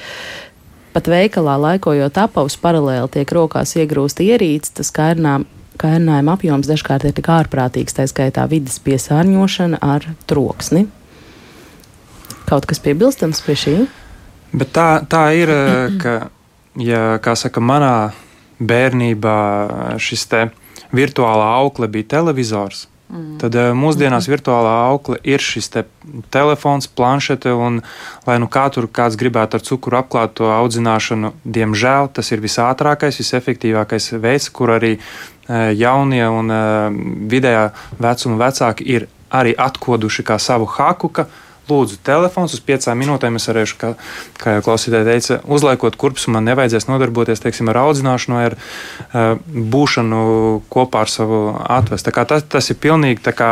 Pat veikalā laikojot apavus paralēli tiek rokās iegrūst ierīces, tas kairnām Kairinājuma apjoms dažkārt ir tik ārprātīgs, tā skaitā vidas piesārņošana ar troksni. Kaut kas piebilstams pie šī? Bet tā, tā ir, eh, ka, ja, kā saka, manā bērnībā šis te virtuālā aukle bija televizors, mm. tad eh, mūsdienās virtuālā aukle ir šis te telefons, planšete, un lai nu kā tur kāds gribētu ar cukuru apklāt to audzināšanu, diemžēl tas ir visātrākais, visefektīvākais veids, kur arī jaunie un eh, vidējā vecuma vecāki ir arī atkoduši kā savu haku, ka lūdzu, telefons uz piecām minūtēm es varēšu, kā, kā jau klausītāji teica, uzlaikot kurpus, un man nevajadzēs nodarboties teiksim, ar audzināšanu ar uh, būšanu kopā ar savu atvestu. Tas, tas ir pilnīgi kā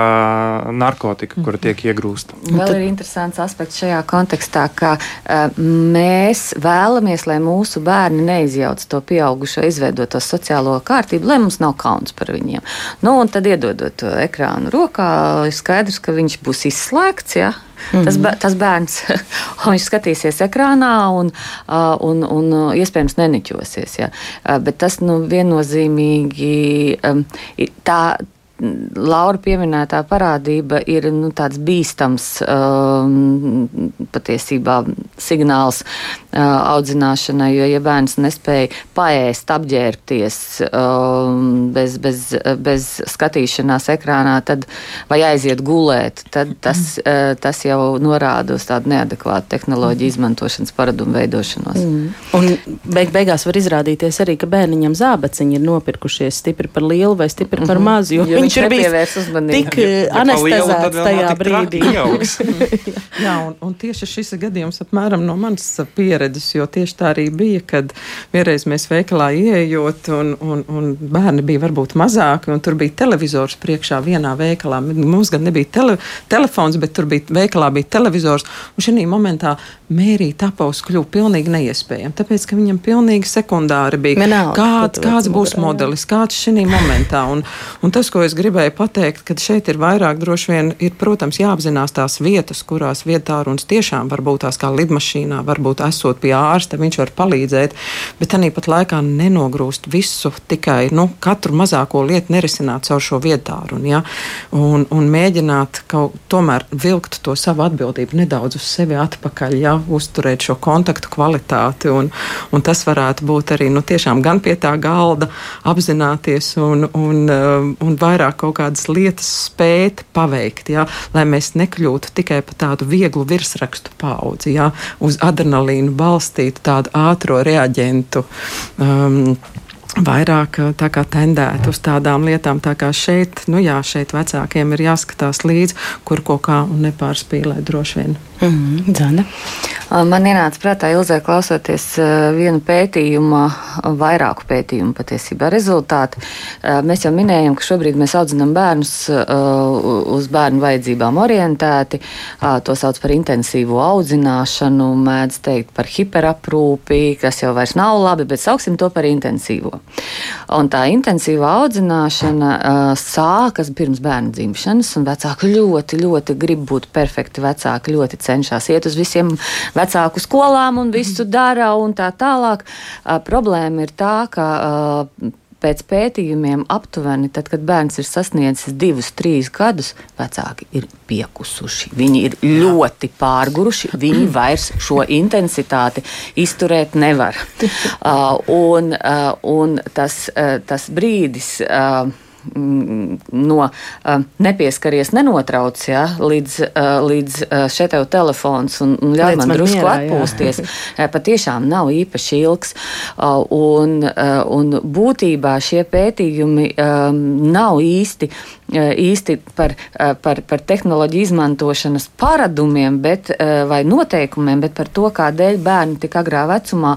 narkotika, kura tiek iegūsta. Vēl ir interesants aspekts šajā kontekstā, ka uh, mēs vēlamies, lai mūsu bērni neizjauc to pieaugušo izveidoto sociālo kārtību, lai mums nav kauns par viņiem. Nu, un tad iedodot to ekrānu rokā, ir skaidrs, ka viņš būs izslēgts. Ja? Mm -hmm. tas, tas bērns, viņš skatīsies ekrānā un, un, un iespējams neniķosies. Ja? Bet tas nu, viennozīmīgi tā. Laura pieminētā parādība ir nu, tāds bīstams um, patiesībā signāls uh, audzināšanai, jo, ja bērns nespēja paēst, apģērbties um, bez, bez, bez skatīšanās ekrānā, tad, vai aiziet gulēt, tad tas, uh, tas jau norāda uz tādu neadekvātu tehnoloģiju izmantošanas paradumu veidošanos. Mm. Un beig beigās var izrādīties arī, ka bērniņam zābaciņi ir nopirkušies stipri par lielu vai stipri par mazu, jo, Jo jo viņš ir bijis tik eh, anestezēts tajā brīdī. Jā, un, un tieši šis gadījums apmēram no manas pieredzes, jo tieši tā arī bija, kad vienreiz mēs veikalā ieejot, un, un, un bērni bija varbūt mazāki, un tur bija televizors priekšā vienā veikalā. Mums gan nebija tele, telefons, bet tur bija veikalā bija televizors, un šī momentā mērīt apavus kļuva pilnīgi neiespējami, tāpēc, ka viņam pilnīgi sekundāri bija, Vienalga, kāds, kāds būs modelis, kāds šī momentā. Un, un tas, ko es gribēju pateikt, ka šeit ir vairāk droši vien, ir, protams, jāapzinās tās vietas, kurās vietāruns tiešām var būt tās kā lidmašīnā, varbūt esot pie ārsta, viņš var palīdzēt, bet arī pat laikā nenogrūst visu tikai, nu, katru mazāko lietu nerisināt caur šo vietārunu, ja? un, un mēģināt kaut tomēr vilkt to savu atbildību nedaudz uz sevi atpakaļ, ja? uzturēt šo kontaktu kvalitāti, un, un tas varētu būt arī, nu, tiešām gan pie tā galda apzināties un, un, um, un vairāk kaut kādas lietas spēt paveikt, ja, lai mēs nekļūtu tikai par tādu vieglu virsrakstu paudzi, ja, uz adrenalīnu balstītu tādu ātro reaģentu. Um, Vairāk uh, kā tendēt uz tādām lietām, tā kā šeit, nu jā, šeit vecākiem ir jāskatās līdzi, kur ko kā un nepārspīlēt droši vien. Mm -hmm. Zana. Man ienāca prātā, Ilzē, klausoties vienu pētījumu, vairāku pētījumu patiesībā rezultāti. Mēs jau minējām, ka šobrīd mēs audzinām bērnus uz bērnu vajadzībām orientēti. To sauc par intensīvu audzināšanu, mēdz teikt par hiperaprūpi, kas jau vairs nav labi, bet sauksim to par intensīvo. Un tā intensīva audzināšana sākas pirms bērnu dzimšanas, un vecāki ļoti, ļoti grib būt perfekti. Vecāki ļoti cenšas iet uz visiem vecāku skolām un visu dara un tā tālāk. Problēma ir tā, ka pēc pētījumiem aptuveni, tad, kad bērns ir sasniedzis divus, trīs gadus, vecāki ir piekusuši. Viņi ir ļoti pārguruši, viņi vairs šo intensitāti izturēt nevar. Uh, un, uh, un tas, uh, tas brīdis. Uh, no uh, nepieskaries, nenotrauc ja, līdz, uh, līdz uh, šeit tev telefons un, un ļauj man, man drusku mierā, atpūsties. Patiešām nav īpaši ilgs. Un, un būtībā šie pētījumi um, nav īsti īsti par, par, par tehnoloģiju izmantošanas paradumiem bet, vai noteikumiem, bet par to, kādēļ bērni tik agrā vecumā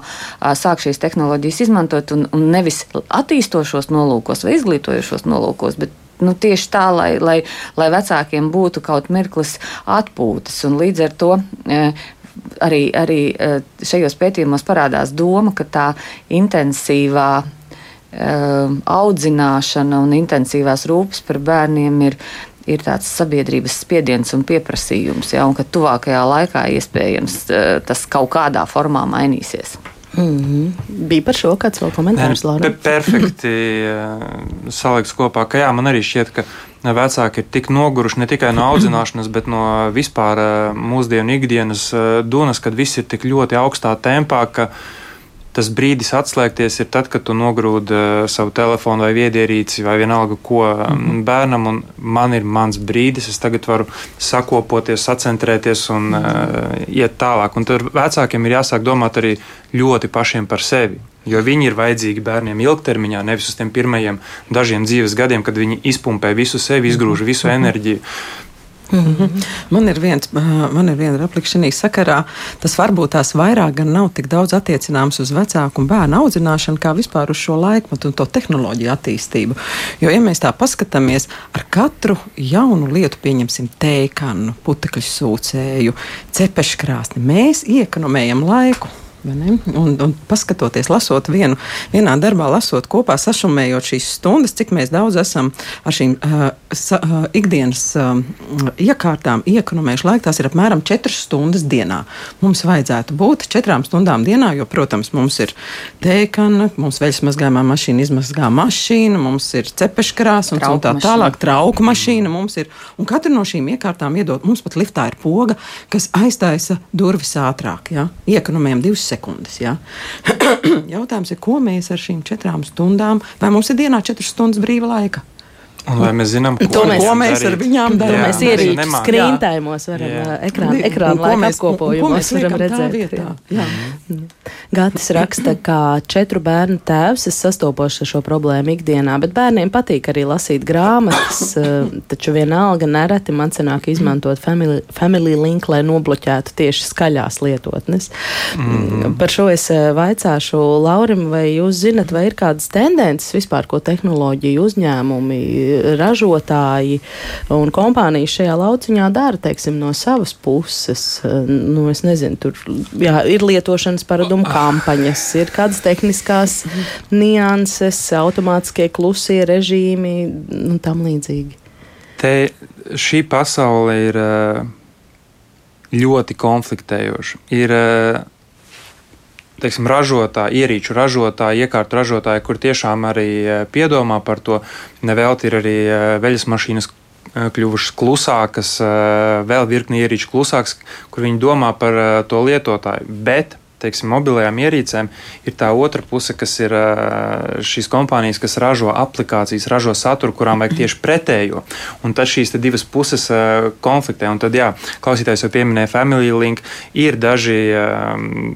sāk šīs tehnoloģijas izmantot un, un nevis attīstošos nolūkos vai izglītojošos nolūkos. Bet, nu, tieši tā, lai, lai, lai vecākiem būtu kaut mirklis atpūtas. Līdz ar to arī, arī šajos pētījumos parādās doma, ka tā intensīvā audzināšana un intensīvās rūpes par bērniem ir, ir tāds sabiedrības spiediens un pieprasījums, ja, un ka tuvākajā laikā iespējams uh, tas kaut kādā formā mainīsies. Mm -hmm. Bija par šo kāds vēl komentārs, Laura? Pe perfekti uh, salikts kopā, ka jā, man arī šķiet, ka vecāki ir tik noguruši ne tikai no audzināšanas, bet no vispār uh, mūsdienu ikdienas dunas, kad viss ir tik ļoti augstā tempā, ka uh, tas brīdis atslēgties ir tad, kad tu nogrūdi uh, savu telefonu vai viedierīci vai vienalga ko mm -hmm. bērnam, un man ir mans brīdis, es tagad varu sakopoties, sacentrēties un uh, iet tālāk. Un tad vecākiem ir jāsāk domāt arī ļoti pašiem par sevi. Jo viņi ir vajadzīgi bērniem ilgtermiņā, nevis uz tiem pirmajiem dažiem dzīves gadiem, kad viņi izpumpē visu sevi, izgrūž visu enerģiju. Mm -hmm. Man ir viens, man ir viena replika šajā sakarā. Tas varbūt tās vairāk gan nav tik daudz attiecināms uz vecāku un bērnu audzināšanu, kā vispār uz šo laikmetu un to tehnoloģiju attīstību. Jo, ja mēs tā paskatāmies, ar katru jaunu lietu, pieņemsim tēkanu, putekļu sūcēju, cepeškrāsni, mēs iekonomējam laiku. Un, un paskatoties, lasot vienu, vienā darbā, lasot kopā, sašumējot šīs stundas, cik daudz esam ar šīm uh, sa, uh, ikdienas uh, iekārtām iekonomējuši laiku, tās ir apmēram 4 stundas dienā. Mums vajadzētu būt 4 stundām dienā, jo, protams, mums ir tēkana, mums veļas mazgājumā mašīna izmazgā mašīnu, mums ir cepeškrās un, un tā tālāk trauku mašīna mums ir. Un katra no šīm iekārtām iedod, mums pat liftā ir poga, kas aiztaisa durvis ātrāk, ja? iekonomējam 2 sekundes sekundes. Ja? Jautājums ir, ko mēs ar šīm četrām stundām, vai mums ir dienā četras stundas brīva laika? Un vai mēs zinām, ko, mēs, ko mēs ar viņām darām? Mēs ierīču skrīntājumos varam ekrāna, ekrāna laika apkopojumos varam redzēt. Vietā? Jā. Jā. Gatis raksta, ka četru bērnu tēvs es sastopos ar šo problēmu ikdienā, bet bērniem patīk arī lasīt grāmatas, taču vienalga nereti man sanāk izmantot family, family link, lai nobloķētu tieši skaļās lietotnes. Mm. Par šo es vaicāšu Laurim, vai jūs zinat, vai ir kādas tendences vispār, ko tehnoloģiju uzņēmumi ražotāji un kompānijas šajā lauciņā dara, teiksim, no savas puses. Nu, es nezinu, tur jā, ir lietošanas paradumu kampaņas, ir kādas tehniskās nianses, automātiskie klusie režīmi un tam līdzīgi. Te šī pasaule ir eh, ļoti konfliktējoša. Ir eh, teiksim, ražotāji, ierīču ražotāji, iekārtu ražotāji, kur tiešām arī e, piedomā par to. Nevelti ir arī e, veļas mašīnas e, kļuvušas klusākas, vēl virkni ierīču klusākas, kur viņi domā par to lietotāju. Bet teiksim, mobilajām ierīcēm, ir tā otra puse, kas ir šīs kompānijas, kas ražo aplikācijas, ražo saturu, kurām vajag tieši pretējo. Un tad šīs divas puses konfliktē. Un tad, jā, klausītājs jau pieminēja Family Link, ir daži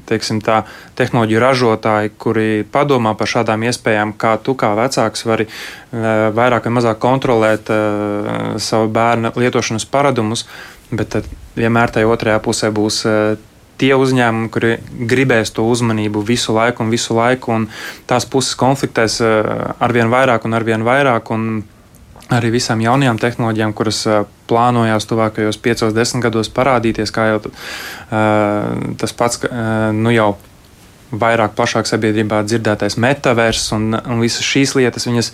teiksim, tā, tehnoloģiju ražotāji, kuri padomā par šādām iespējām, kā tu kā vecāks vari vairāk vai mazāk kontrolēt savu bērnu lietošanas paradumus. Bet tad vienmēr tajā otrajā pusē būs tie uzņēmumi, kuri gribēs to uzmanību visu laiku un visu laiku, un tās puses konfliktēs eh, arvien vairāk un arvien vairāk. Un arī visām jaunajām tehnoloģijām, kuras eh, plānojās tuvākajos 5-10 gados parādīties, kā jau eh, tas pats, nu jau vairāk plašāk sabiedrībā dzirdētais metavers un, un visas šīs lietas, viņas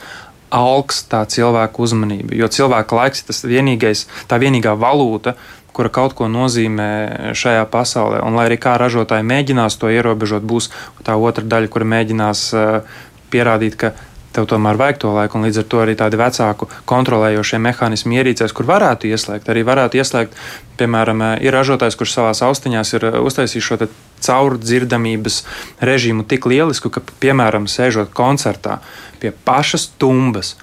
augs tā cilvēku uzmanību. Jo cilvēka laiks ir tas vienīgais, tā vienīgā valūta, kura kaut ko nozīmē šajā pasaulē. Un, lai arī kā ražotāji mēģinās to ierobežot, būs tā otra daļa, kura mēģinās uh, pierādīt, ka tev tomēr vajag to laiku, un līdz ar to arī tādi vecāku kontrolējošie mehānismi ierīcēs, kur varētu ieslēgt. Arī varētu ieslēgt, piemēram, uh, ir ražotājs, kurš savā austiņās ir uh, uztaisījis šo caurdzirdamības režīmu tik lielisku, ka, piemēram, sēžot koncertā pie pašas tumbas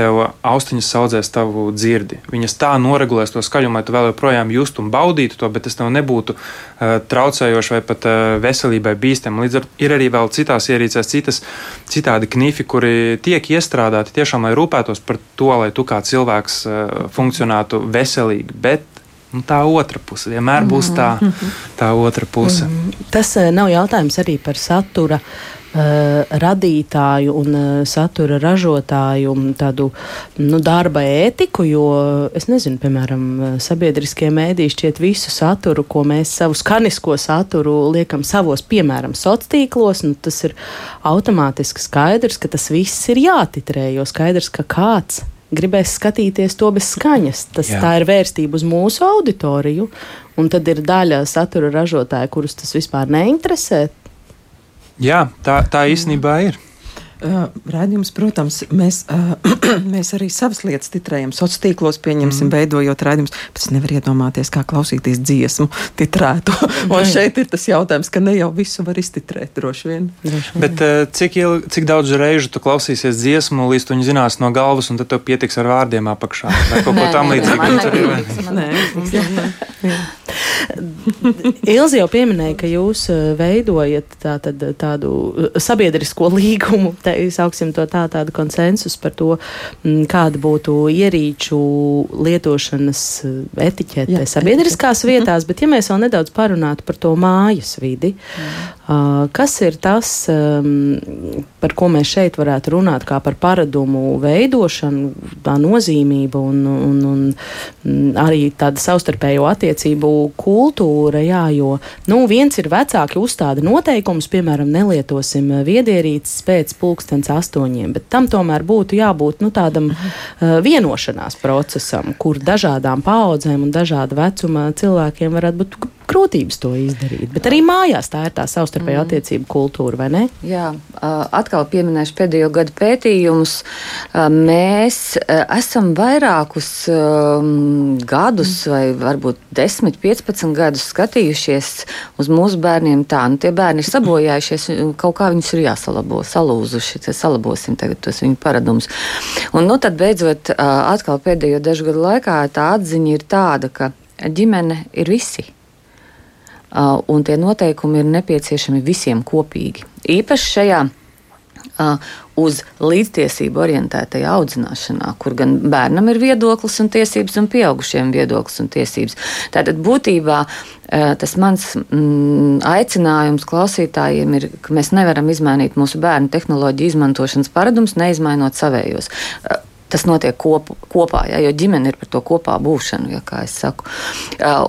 tev austiņas audzēs tavu dzirdi. Viņas tā noregulēs to skaļumu, lai tu vēl joprojām justu un baudītu to, bet tas tev nebūtu uh, traucējoši vai pat uh, veselībai bīstami. Līdz ar to ir arī vēl citās ierīcēs, citas citādi knifi, kuri tiek iestrādāti tiešām, lai rūpētos par to, lai tu kā cilvēks uh, funkcionētu veselīgi. Bet Un tā otra puse vienmēr būs tā, mhm. tā otra puse. Tas nav jautājums arī par satura radītāju un uh, satura ražotāju tādu nu, darba ētiku, jo es nezinu, piemēram, sabiedriskie mēdīši šķiet visu saturu, ko mēs savu skanisko saturu liekam savos, piemēram, sociālos tīklos, nu, tas ir automātiski skaidrs, ka tas viss ir jātitrē, jo skaidrs, ka kāds gribēs skatīties to bez skaņas. Tas, Jā. tā ir vērstība uz mūsu auditoriju, un tad ir daļa satura ražotāja, kurus tas vispār neinteresē. Jā, tā, tā īstenībā ir. Rādījums, protams, mēs, uh, mēs arī savas lietas titrējam sociālos tīklos, pieņemsim, mm. veidojot rādījumus, bet es nevaru iedomāties, kā klausīties dziesmu titrētu. Un šeit ir tas jautājums, ka ne jau visu var iztitrēt, droši vien. Droši vien. Bet uh, cik, il, cik daudz reižu tu klausīsies dziesmu, līdz tu zinās no galvas, un tad tev pietiks ar vārdiem apakšā? Vai kaut ko tam līdzīgu? Nē, nē. Ilzi jau pieminēja, ka jūs veidojat tā, tad, tādu sabiedrisko līgumu. Tā te, sauksim to tā, tādu konsensus par to, mm, kāda būtu ierīču lietošanas eh, etiķete Jā, sabiedriskās etiķete. vietās, bet ja mēs vēl nedaudz parunātu par to mājas vidi, uh, kas ir tas, par ko mēs šeit varētu runāt, kā par paradumu veidošanu, tā nozīmība un, un, un arī tāda savstarpējo attiecību kultūra, jā, jo, nu, viens ir vecāki uzstāda noteikumus, piemēram, nelietosim viedierīces pēc pulkstens astoņiem, bet tam tomēr būtu jābūt nu, tādam vienošanās procesam, kur dažādām paudzēm un dažāda vecuma cilvēkiem varētu būt grūtības to izdarīt. Bet arī mājās tā ir tā savstarpēja mm. attiecība kultūra, vai ne? Jā, atkal pieminēšu pēdējo gadu pētījumus. Mēs esam vairākus gadus, mm. vai varbūt 10, 15 gadus skatījušies uz mūsu bērniem tā, nu tie bērni ir sabojājušies, kaut kā viņus ir jāsalabo, salūzuši, salabosim tagad tos viņu paradumus. Un nu tad beidzot, atkal pēdējo dažu gadu laikā tā atziņa ir tāda, ka ģimene ir visi. Uh, un tie noteikumi ir nepieciešami visiem kopīgi. Īpaši šajā uh, uz līdztiesību orientētajā audzināšanā, kur gan bērnam ir viedoklis un tiesības, un pieaugušiem viedoklis un tiesības. Tātad būtībā uh, tas mans mm, aicinājums klausītājiem ir, ka mēs nevaram izmainīt mūsu bērnu tehnoloģiju izmantošanas paradumus, neizmainot savējos tas notiek kop, kopā, ja, jo ģimene ir par to kopā būšanu, ja, kā es saku.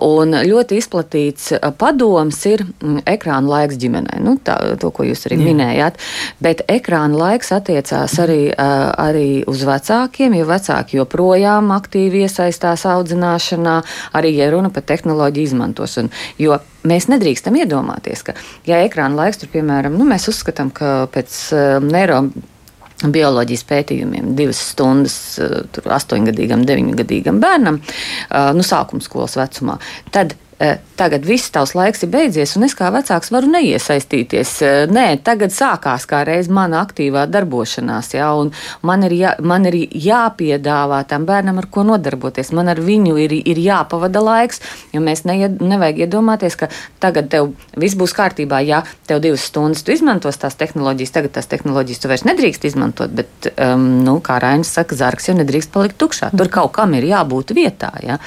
Un ļoti izplatīts padoms ir mm, ekrāna laiks ģimenei. Nu, tā, to, ko jūs arī Jā. minējāt. Bet ekrāna laiks attiecās arī, arī uz vecākiem, jo vecāki joprojām aktīvi iesaistās audzināšanā, arī, ja runa par tehnoloģiju izmantošanu. Jo mēs nedrīkstam iedomāties, ka, ja ekrāna laiks tur, piemēram, nu, mēs uzskatām, ka pēc neiro bioloģijas pētījumiem divas stundas eh, astoņgadīgam, deviņgadīgam bērnam, eh, nu, sākuma skolas vecumā. Tad tagad viss tavs laiks ir beidzies, un es kā vecāks varu neiesaistīties. Nē, tagad sākās kā reiz mana aktīvā darbošanās, jā, un man ir, jā, man ir jāpiedāvā tam bērnam, ar ko nodarboties. Man ar viņu ir, ir jāpavada laiks, jo mēs neied, nevajag iedomāties, ka tagad tev viss būs kārtībā, ja tev divas stundas tu izmantos tās tehnoloģijas, tagad tās tehnoloģijas tu vairs nedrīkst izmantot, bet, um, nu, kā Rainis saka, zarks jau nedrīkst palikt tukšā. Tur kaut kam ir jābūt vietā, ja.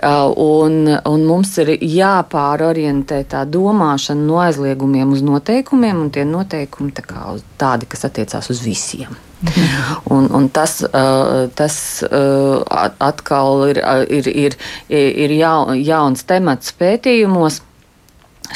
Uh, un, un mums ir jāpārorientē tā domāšana no aizliegumiem uz noteikumiem, un tie noteikumi tā kā tādi, kas attiecās uz visiem. Un, un tas, tas atkal ir, ir, ir, ir jauns temats pētījumos.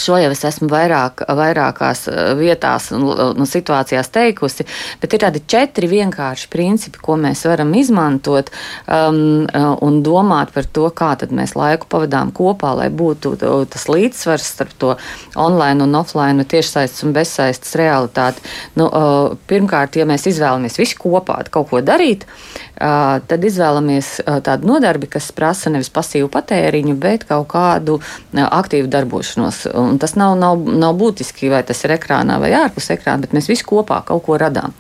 Šo jau es esmu vairāk, vairākās eh, vietās un nu, situācijās teikusi, bet ir tādi četri vienkārši principi, ko mēs varam izmantot um, eh, un domāt par to, kā mēs laiku pavadām kopā, lai būtu tas līdzsvars starp to online un offline, tiešsaistes un bezsaistes realitāti. Nu, uh, pirmkārt, ja mēs izvēlamies visi kopā kaut ko darīt, uh, tad izvēlamies uh, tādu nodarbi, kas prasa nevis pasīvu patēriņu, bet kaut kādu aktīvu darbošanos Un tas nav, nav, nav būtiski, vai tas ir ekrānā vai ārpus ekrāna, bet mēs visi kopā kaut ko radām.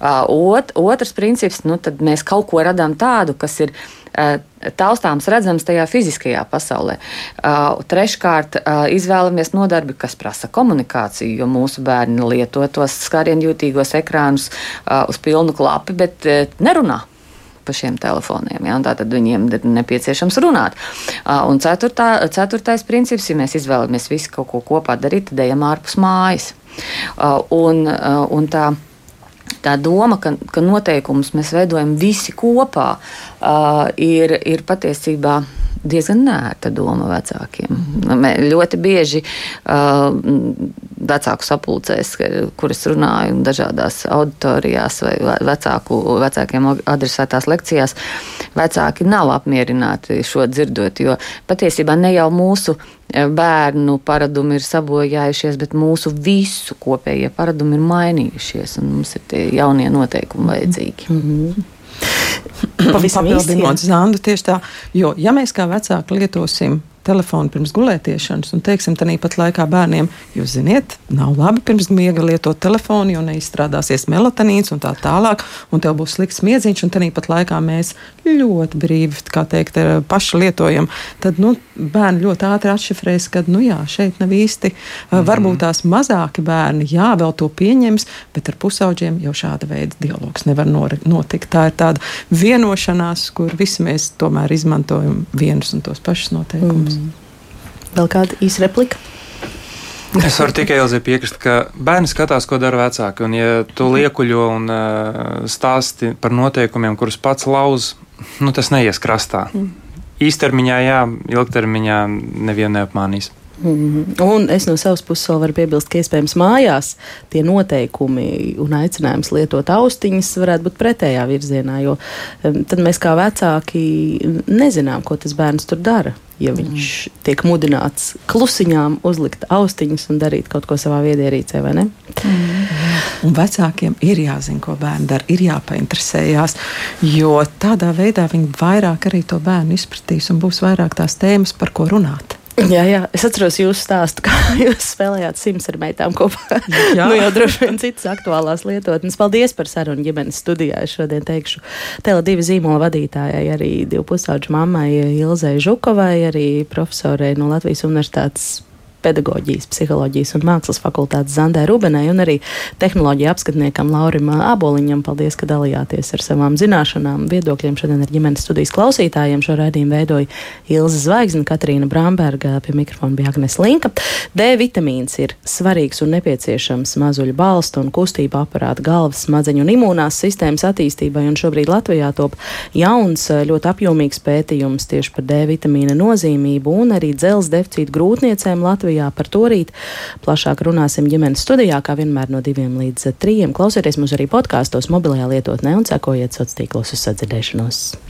Ot, otrs princips, nu, tad mēs kaut ko radām tādu, kas ir taustāms, redzams tajā fiziskajā pasaulē. Uh, treškārt, uh, izvēlamies nodarbi, kas prasa komunikāciju, jo mūsu bērni lieto tos skarienjūtīgos ekrānus uh, uz pilnu klapi, bet nerunā pa šiem telefoniem. Ja? Tātad viņiem ir nepieciešams runāt. Un ceturtā, ceturtais princips, ja mēs izvēlamies visu kaut ko kopā darīt, tad ejam ārpus mājas. Un, un tā, tā doma, ka, ka noteikumus mēs veidojam visi kopā, ir, ir patiesībā diezgan nērta doma vecākiem. Mē, ļoti bieži uh, vecāku sapulcēs, kuras runāju dažādās auditorijās vai vecāku, vecākiem adresētās lekcijās, vecāki nav apmierināti šo dzirdot, jo patiesībā ne jau mūsu bērnu paradumi ir sabojājušies, bet mūsu visu kopējie paradumi ir mainījušies, un mums ir tie jaunie noteikumi vajadzīgi. Mm -hmm. Pavisam papildinot Zandu tieši tā, jo ja mēs kā vecāki lietosim telefonu pirms gulētiešanas, un teiksim, tā pat laikā bērniem, jūs ziniet, nav labi pirms miega lietot telefonu, jo neizstrādāsies melatonīns un tā tālāk, un tev būs slikts miedziņš, un tā pat laikā mēs ļoti brīvi, kā teikt, eh, paši lietojam, tad, nu, bērni ļoti ātri atšifrēs, ka, nu jā, šeit nav īsti, mm. varbūt tās mazāki bērni, jā, vēl to pieņems, bet ar pusauģiem jau šāda veida dialogs nevar notikt. Tā ir tāda vienošanās, kur visi mēs tomēr izmantojam vienus un tos pašus noteikumus. Mm. Mm. Vēl kāda īsa replika? Es varu tikai Elzai piekrist, ka bērni skatās, ko dara vecāki. Un, ja tu mhm. liekuļo un uh, stāsti par noteikumiem, kurus pats lauz, nu, tas neies krastā. Mm. Īstermiņā, jā, ilgtermiņā nevienu neapmānīs. Mm. Un es no savas puses vēl varu piebilst, ka iespējams mājās tie noteikumi un aicinājums lietot austiņas varētu būt pretējā virzienā, jo tad mēs kā vecāki nezinām, ko tas bērns tur dara. Ja viņš mm. tiek mudināts klusiņām uzlikt austiņas un darīt kaut ko savā viedierīcē, vai ne? Mm. Un vecākiem ir jāzina, ko bērni dara, ir jāpainteresējās, jo tādā veidā viņi vairāk arī to bērnu izpratīs un būs vairāk tās tēmas, par ko runāt. Jā, jā, es atceros jūsu stāstu, kā jūs spēlējāt Sims ar meitām kopā. Jā, nu, jau droši vien citas aktuālās lietotnes. Paldies par sarunu ģimenes studijā. Es šodien teikšu Tele divi zīmola vadītājai, arī divu pusauģu mammai Ilzai Žukovai, arī profesorai no Latvijas Universitātes pedagoģijas, psiholoģijas un mākslas fakultātes Zandē Rubenai un arī tehnoloģija apskatniekam Laurim Āboliņam. Paldies, ka dalījāties ar savām zināšanām, viedokļiem šodien ar ģimenes studijas klausītājiem. Šo raidījumu veidoja Ilza Zvaigzne, Katrīna Bramberga, pie mikrofona bija Agnes Linka. D vitamīns ir svarīgs un nepieciešams mazuļu balstu un kustību aparāta galvas, smadzeņu un imūnās sistēmas attīstībai, un šobrīd Latvijā top jauns, ļoti apjomīgs pētījums tieši par D vitamīna nozīmību un arī dzelzs deficītu grūtniecēm Latvijā. Latvijā. Par to rīt plašāk runāsim ģimenes studijā, kā vienmēr no diviem līdz trijiem. Klausieties mūs arī podkāstos, mobilajā lietotnē un sekojiet sociālos tīklos uz sadzirdēšanos.